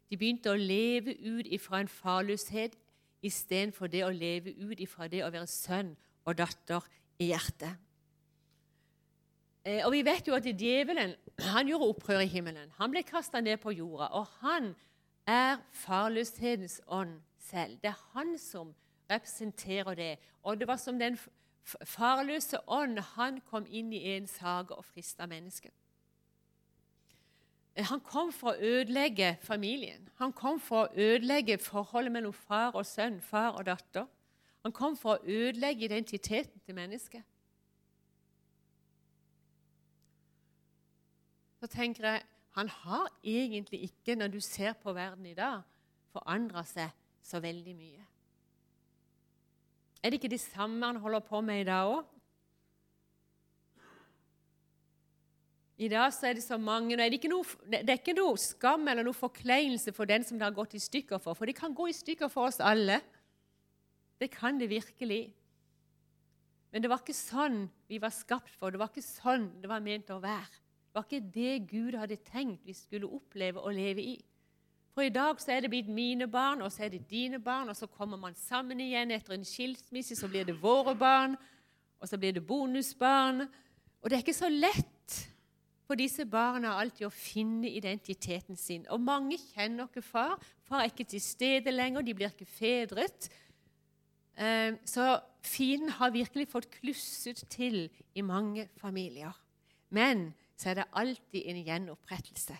De begynte å leve ut ifra en farløshet istedenfor det å leve ut ifra det å være sønn og datter i hjertet. Eh, og Vi vet jo at djevelen han gjorde opprør i himmelen. Han ble kasta ned på jorda. Og han er farløshetens ånd selv. Det er han som representerer det. Og det var som den farløse ånd han kom inn i en sage og frista mennesket. Han kom for å ødelegge familien. Han kom for å ødelegge forholdet mellom far og sønn, far og datter. Han kom for å ødelegge identiteten til mennesket. Så tenker jeg han har egentlig ikke, når du ser på verden i dag, forandra seg så veldig mye. Er det ikke det samme han holder på med i dag òg? I dag så er det så mange er det, noe, det, er ikke noe skam eller noe forkleinelse for den som det har gått i stykker for. For det kan gå i stykker for oss alle. Det kan det virkelig. Men det var ikke sånn vi var skapt for. Det var ikke sånn det var ment å være. Det var ikke det Gud hadde tenkt vi skulle oppleve å leve i. For i dag så er det blitt mine barn, og så er det dine barn, og så kommer man sammen igjen etter en skilsmisse, så blir det våre barn, og så blir det bonusbarn. Og det er ikke så lett for disse barna alltid å finne identiteten sin. Og mange kjenner ikke far. Far er ikke til stede lenger, de blir ikke fedret. Eh, så fienden har virkelig fått klusset til i mange familier. Men så er det alltid en gjenopprettelse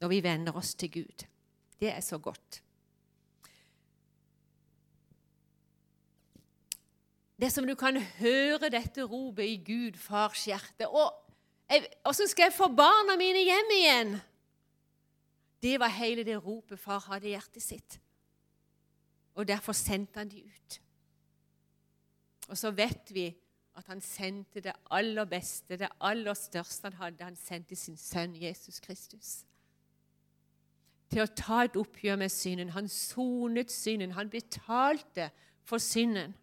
når vi vender oss til Gud. Det er så godt. Det som du kan høre dette ropet i Gud, fars hjerte. Og så skal jeg få barna mine hjem igjen? Det var hele det ropet far hadde i hjertet sitt. Og derfor sendte han de ut. Og så vet vi at han sendte det aller beste, det aller største han hadde. Han sendte sin sønn Jesus Kristus til å ta et oppgjør med synden. Han sonet synden. Han betalte for synden.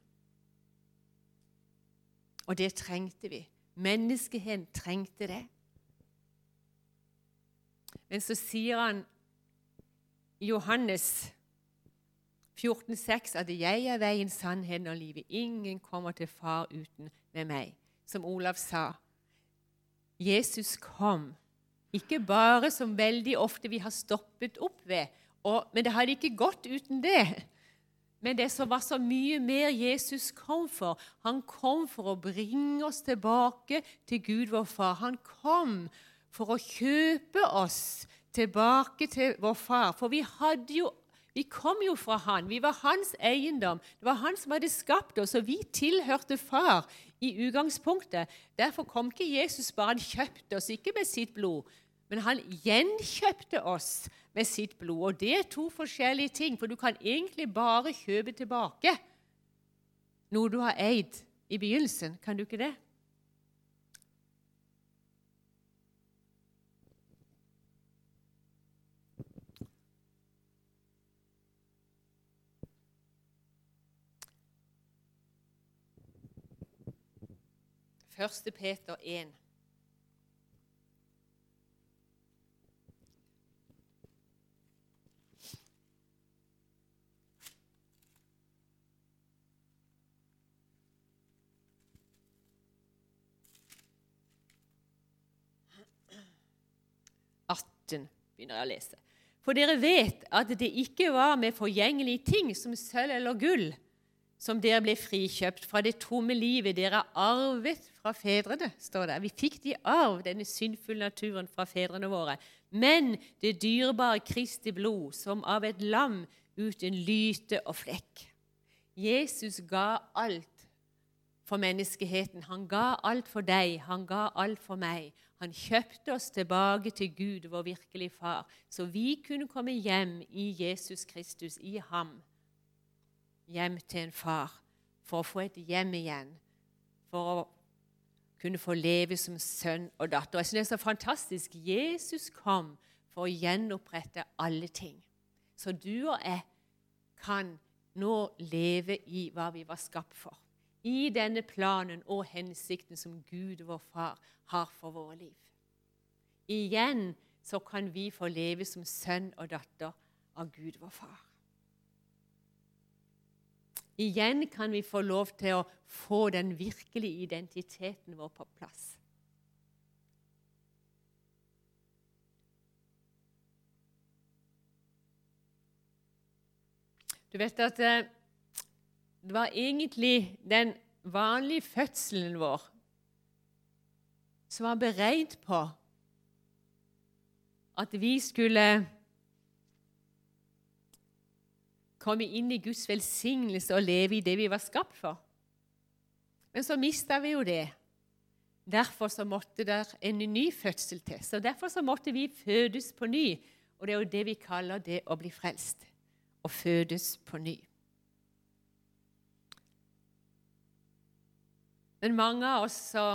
Og det trengte vi. Menneskeheten trengte det. Men så sier han i Johannes 14,6 at 'jeg er veien, sannheten og livet'. Ingen kommer til far uten med meg. Som Olav sa. Jesus kom, ikke bare som veldig ofte vi har stoppet opp ved, og, men det hadde ikke gått uten det. Men det som var så mye mer Jesus kom for. Han kom for å bringe oss tilbake til Gud vår Far. Han kom for å kjøpe oss tilbake til vår Far. For vi jo vi kom jo fra han, vi var hans eiendom. Det var han som hadde skapt oss, og vi tilhørte far i utgangspunktet. Derfor kom ikke Jesus bare han kjøpte oss, ikke med sitt blod, men han gjenkjøpte oss med sitt blod. Og det er to forskjellige ting, for du kan egentlig bare kjøpe tilbake noe du har eid i begynnelsen. Kan du ikke det? Første Peter 1. begynner jeg å lese. For dere vet at det ikke var med forgjengelige ting som sølv eller gull som dere ble frikjøpt fra det tomme livet dere har arvet fra fedrene. står det. Vi fikk de arv, denne syndfulle naturen, fra fedrene våre. Men det dyrebare Kristi blod, som av et lam uten lyte og flekk. Jesus ga alt for menneskeheten. Han ga alt for deg, han ga alt for meg. Han kjøpte oss tilbake til Gud, vår virkelige far, så vi kunne komme hjem i Jesus Kristus, i ham hjem til en far for å få et hjem igjen. For å kunne få leve som sønn og datter. Jeg synes det er så fantastisk. Jesus kom for å gjenopprette alle ting. Så du og jeg kan nå leve i hva vi var skapt for. I denne planen og hensikten som Gud, vår far, har for våre liv. Igjen så kan vi få leve som sønn og datter av Gud, vår far. Igjen kan vi få lov til å få den virkelige identiteten vår på plass. Du vet at eh, det var egentlig den vanlige fødselen vår som var beredt på at vi skulle komme inn i Guds velsignelse og leve i det vi var skapt for. Men så mista vi jo det. Derfor så måtte det en ny fødsel til. Så Derfor så måtte vi fødes på ny. Og det er jo det vi kaller det å bli frelst. Å fødes på ny. Men mange av oss så,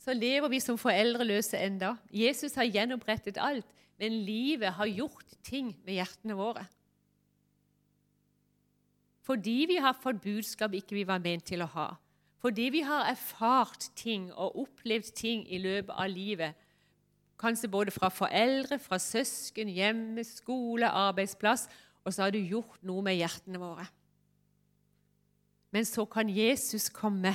så lever vi som foreldreløse enda. Jesus har gjenopprettet alt, men livet har gjort ting med hjertene våre. Fordi vi har fått budskap ikke vi var ment til å ha. Fordi vi har erfart ting og opplevd ting i løpet av livet. Kanskje både fra foreldre, fra søsken, hjemme, skole, arbeidsplass. Og så har du gjort noe med hjertene våre. Men så kan Jesus komme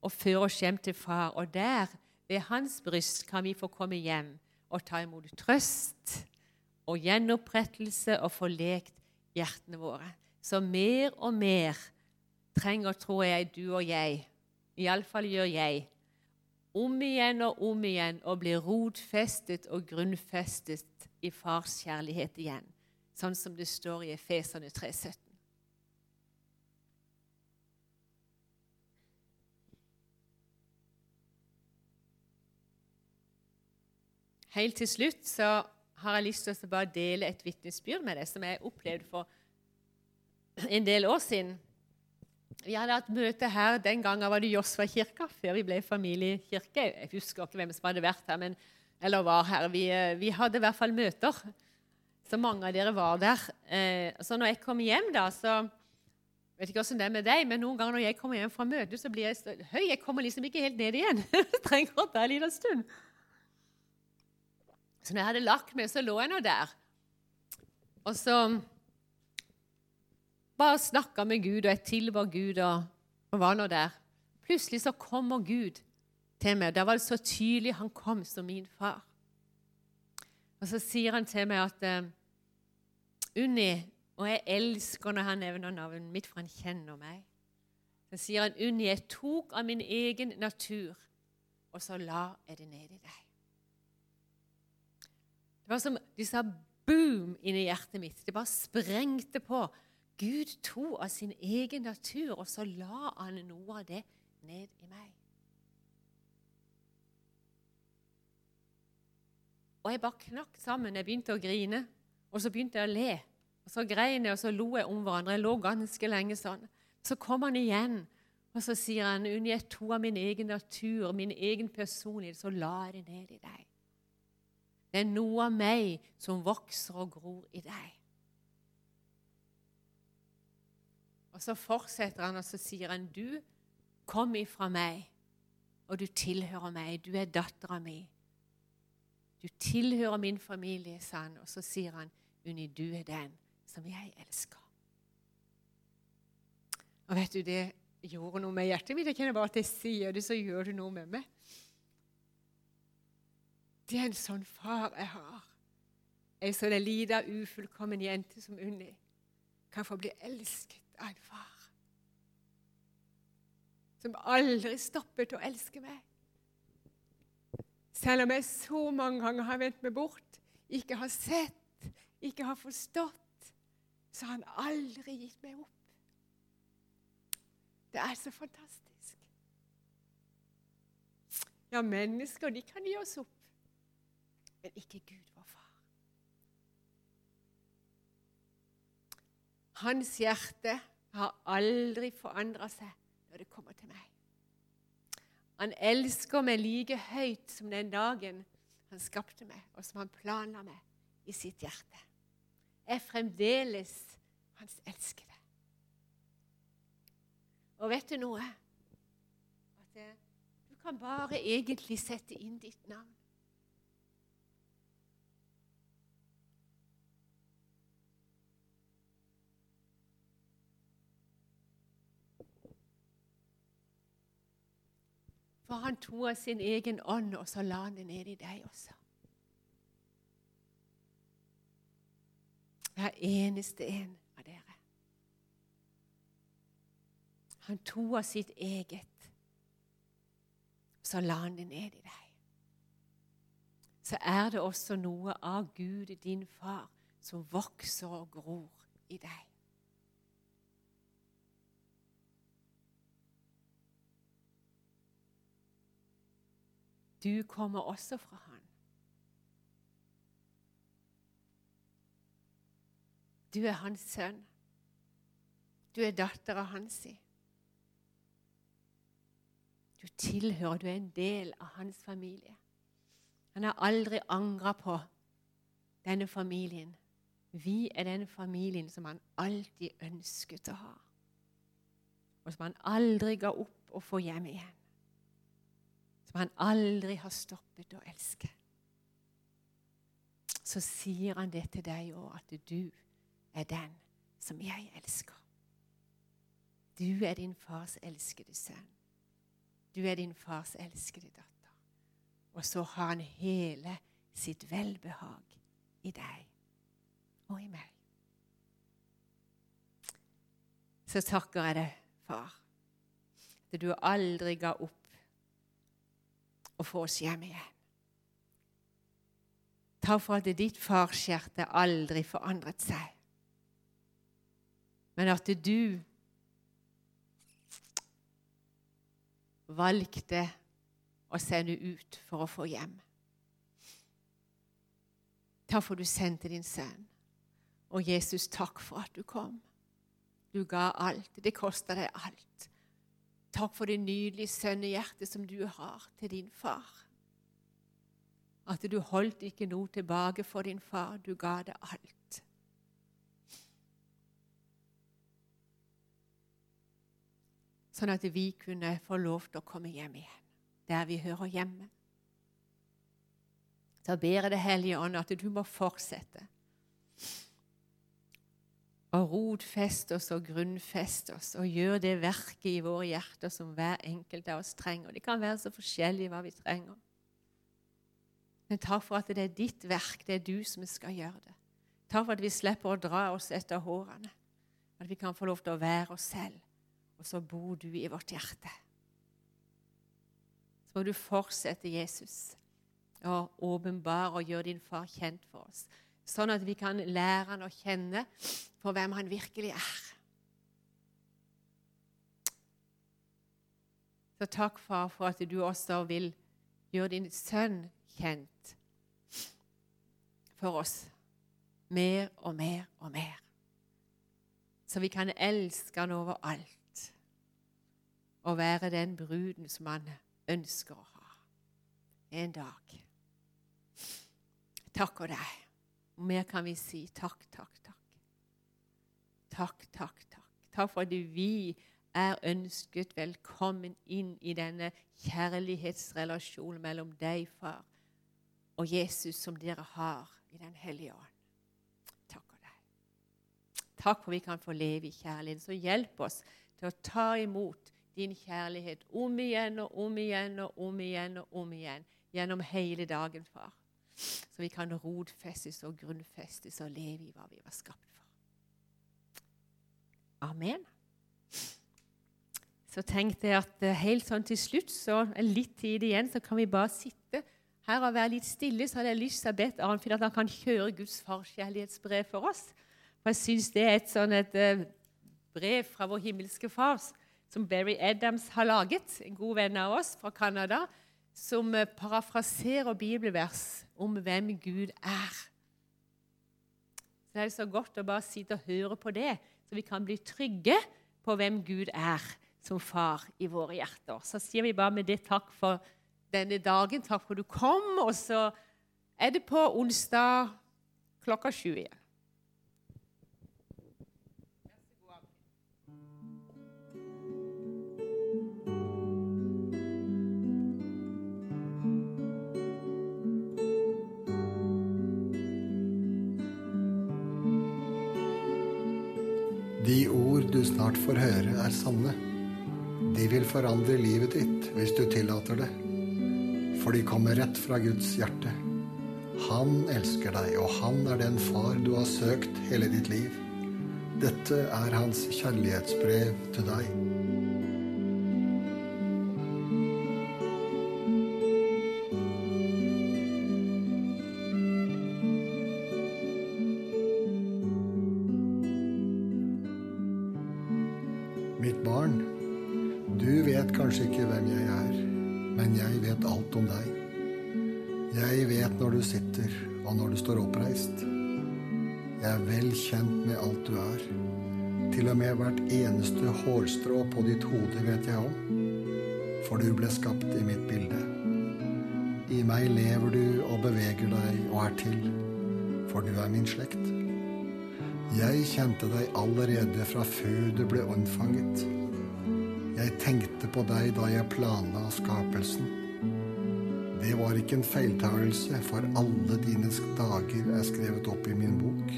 og føre oss hjem til far. Og der, ved hans bryst, kan vi få komme hjem og ta imot trøst og gjenopprettelse og få lekt hjertene våre. Så mer og mer trenger, tror jeg, du og jeg, iallfall gjør jeg, om igjen og om igjen å bli rotfestet og grunnfestet i fars kjærlighet igjen, sånn som det står i Efeserne 3,17. Helt til slutt så har jeg lyst til å bare dele et vitnesbyrd med deg som jeg opplevde for en del år siden. Vi hadde hatt møte her den gangen var det Josva-kirka, før vi ble familiekirke. Jeg husker ikke hvem som hadde vært her, men, eller var her. Vi, eh, vi, hadde i hvert fall møter. Så mange av dere var der. Eh, så når jeg kom hjem, da, så vet ikke hvordan det er med deg, men noen ganger når jeg kommer hjem fra møtet, så blir jeg så høy. Jeg kommer liksom ikke helt ned igjen. Jeg trenger å ta en liten stund. Så når jeg hadde lagt meg, så lå jeg nå der. Og så bare snakka med Gud, og jeg tilba Gud og, og var nå der. Plutselig så kommer Gud til meg. Da var det så tydelig han kom som min far. Og så sier han til meg at uh, Unni Og jeg elsker når han nevner navnet mitt, for han kjenner meg. Så sier han, Unni, jeg tok av min egen natur, og så la jeg det ned i deg. Det var som de sa boom inni hjertet mitt. Det bare sprengte på. Gud tok av sin egen natur, og så la han noe av det ned i meg. Og jeg bare knakk sammen. Jeg begynte å grine, og så begynte jeg å le. Og Så grein jeg, og så lo jeg om hverandre. Jeg lå ganske lenge sånn. Så kom han igjen, og så sier han Unni, jeg tok av min egen natur, min egen personlighet, så la jeg det ned i deg. Det er noe av meg som vokser og gror i deg. Og så fortsetter han, og så sier han, 'Du kom ifra meg, og du tilhører meg. Du er dattera mi. Du tilhører min familie', sa han. Og så sier han, 'Unni, du er den som jeg elsker'. Og vet du, Det gjorde noe med hjertet mitt. Jeg kjenner bare at jeg sier det, så gjør det noe med meg. Det er en sånn far jeg har. Ei sånn lita, ufullkommen jente som Unni kan få bli elsket av en far som aldri stoppet å elske meg. Selv om jeg så mange ganger har vendt meg bort, ikke har sett, ikke har forstått, så har han aldri gitt meg opp. Det er så fantastisk. Ja, mennesker de kan gi oss opp, men ikke Gud, vår far. Hans hjerte har aldri forandra seg når det kommer til meg. Han elsker meg like høyt som den dagen han skapte meg, og som han planla meg i sitt hjerte. Jeg er fremdeles hans elskede. Og vet du noe? At du kan bare egentlig sette inn ditt navn. For han tok av sin egen ånd, og så la han det ned i deg også. Hver eneste en av dere. Han tok av sitt eget, så la han det ned i deg. Så er det også noe av Gud, din far, som vokser og gror i deg. Du kommer også fra Han. Du er hans sønn. Du er datter av hans. Du tilhører, du er en del av hans familie. Han har aldri angra på denne familien. Vi er den familien som han alltid ønsket å ha, og som han aldri ga opp å få hjem igjen som han aldri har stoppet å elske. Så sier han det til deg òg, at du er den som jeg elsker. Du er din fars elskede sønn. Du er din fars elskede datter. Og så har han hele sitt velbehag i deg og i meg. Så takker jeg deg, far, at du aldri ga opp og få oss hjem igjen. Takk for at ditt farshjerte aldri forandret seg, men at du valgte å sende ut for å få hjem. Takk for at du sendte din sønn. Og Jesus, takk for at du kom. Du ga alt. Det kosta deg alt. Takk for det nydelige sønnehjertet som du har til din far. At du holdt ikke noe tilbake for din far. Du ga det alt. Sånn at vi kunne få lov til å komme hjem igjen, der vi hører hjemme. Så ber jeg Det Hellige Ånd at du må fortsette å rotfest oss og grunnfest oss og gjør det verket i våre hjerter som hver enkelt av oss trenger. Det kan være så forskjellig hva vi trenger. Men takk for at det er ditt verk, det er du som skal gjøre det. Takk for at vi slipper å dra oss etter hårene. At vi kan få lov til å være oss selv, og så bor du i vårt hjerte. Så må du fortsette, Jesus, å åpenbare og gjøre din far kjent for oss sånn at vi kan lære han å kjenne for hvem han virkelig er. Så takk, far, for at du også vil gjøre din sønn kjent for oss mer og mer og mer. Så vi kan elske han overalt og være den bruden som han ønsker å ha en dag. Takk og deg. Og mer kan vi si takk, takk, takk. Takk, takk, takk. Takk for at vi er ønsket velkommen inn i denne kjærlighetsrelasjonen mellom deg, far, og Jesus, som dere har i Den hellige ånd. For deg. Takk for at vi kan få leve i kjærlighet. Så hjelp oss til å ta imot din kjærlighet om igjen og om igjen og om igjen og om igjen gjennom hele dagen, far så vi kan rotfestes og grunnfestes og leve i hva vi var skapt for. Amen. Så tenkte jeg at eh, helt sånn til slutt, så er litt tid igjen, så kan vi bare sitte her og være litt stille. Så hadde jeg lyst til å bedt Arnfinn at han kan kjøre Guds farskjærlighetsbrev for oss. For jeg syns det er et sånn et uh, brev fra vår himmelske far som Berry Adams har laget, en god venn av oss fra Canada som eh, parafraserer bibelvers om hvem Gud er. Så Det er så godt å bare sitte og høre på det, så vi kan bli trygge på hvem Gud er som far i våre hjerter. Så sier vi bare med det takk for denne dagen. Takk for at du kom. Og så er det på onsdag klokka sju igjen. De ord du snart får høre, er sanne. De vil forandre livet ditt hvis du tillater det. For de kommer rett fra Guds hjerte. Han elsker deg, og han er den far du har søkt hele ditt liv. Dette er hans kjærlighetsbrev til deg. Mitt bilde. I meg lever du og beveger deg og er til, for du er min slekt. Jeg kjente deg allerede fra før du ble unnfanget. Jeg tenkte på deg da jeg planla skapelsen. Det var ikke en feiltagelse, for alle dine dager er skrevet opp i min bok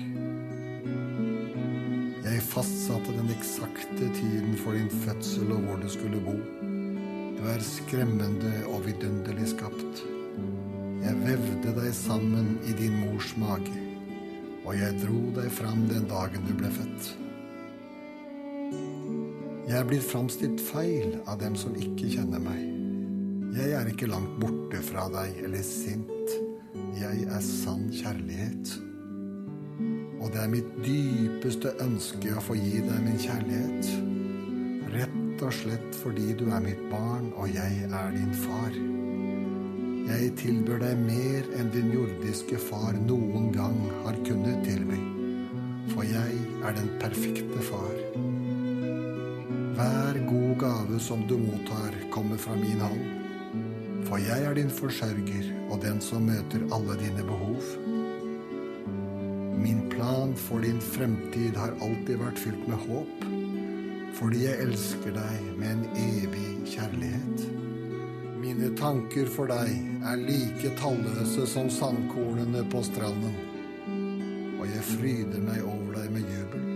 Jeg fastsatte den eksakte tiden for din fødsel og hvor du skulle bo. Du er skremmende og vidunderlig skapt. Jeg vevde deg sammen i din mors mage, og jeg dro deg fram den dagen du ble født. Jeg er blitt framstilt feil av dem som ikke kjenner meg. Jeg er ikke langt borte fra deg eller sint. Jeg er sann kjærlighet. Og det er mitt dypeste ønske å få gi deg min kjærlighet. Rett og slett fordi du er mitt barn, og jeg er din far. Jeg tilbyr deg mer enn din jordiske far noen gang har kunnet tilby. For jeg er den perfekte far. Hver god gave som du mottar, kommer fra min hånd. For jeg er din forsørger og den som møter alle dine behov. Min plan for din fremtid har alltid vært fylt med håp, fordi jeg elsker deg med en evig kjærlighet. Mine tanker for deg er like talløse som sandkornene på stranden, og jeg fryder meg over deg med jubel.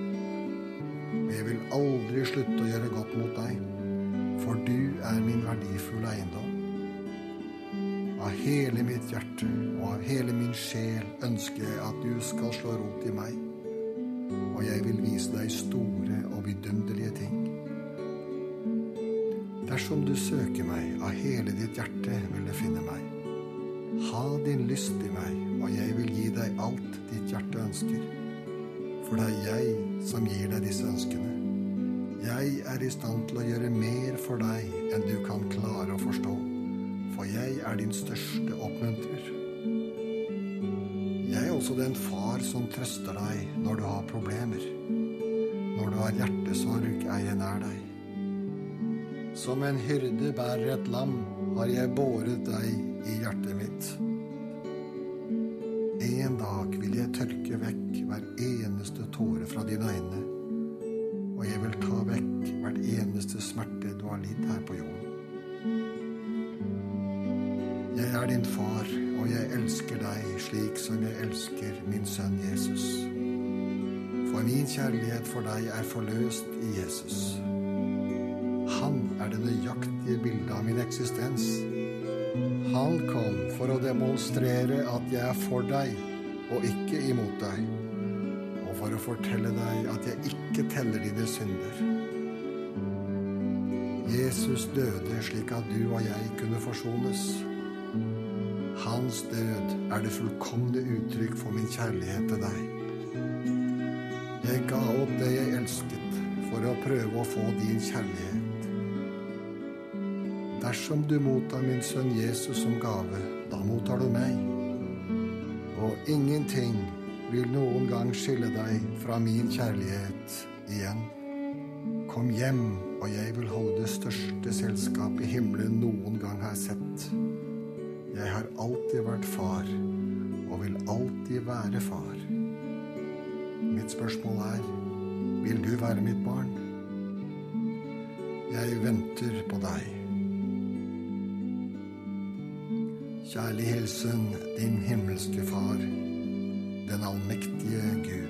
Jeg vil aldri slutte å gjøre godt mot deg, for du er min verdifulle eiendom. Av hele mitt hjerte og av hele min sjel ønsker jeg at du skal slå rot i meg, og jeg vil vise deg store og vidunderlige ting. Dersom du søker meg av hele ditt hjerte, vil du finne meg. Ha din lyst i meg, og jeg vil gi deg alt ditt hjerte ønsker. For det er jeg som gir deg disse ønskene. Jeg er i stand til å gjøre mer for deg enn du kan klare å forstå, for jeg er din største oppmuntrer. Også den far som trøster deg når du har problemer. Når du har hjertesorg, er jeg nær deg. Som en hyrde bærer et lam, har jeg båret deg i hjertet mitt. En dag vil jeg tørke vekk hver eneste tåre fra dine øyne, og jeg vil ta vekk hvert eneste smerte du har lidd her på jorden. Jeg er din far, og jeg elsker deg slik som jeg elsker min sønn Jesus. For min kjærlighet for deg er forløst i Jesus. Han er det nøyaktige bildet av min eksistens. Han kom for å demonstrere at jeg er for deg og ikke imot deg, og for å fortelle deg at jeg ikke teller dine synder. Jesus døde slik at du og jeg kunne forsones. Hans død er det fullkomne uttrykk for min kjærlighet til deg. Jeg ga opp det jeg elsket, for å prøve å få din kjærlighet. Dersom du mottar min sønn Jesus som gave, da mottar du meg. Og ingenting vil noen gang skille deg fra min kjærlighet igjen. Kom hjem, og jeg vil holde det største selskapet himmelen noen gang har sett. Jeg har alltid vært far, og vil alltid være far. Mitt spørsmål er, vil du være mitt barn? Jeg venter på deg. Kjærlig hilsen din himmelske Far, den allmektige.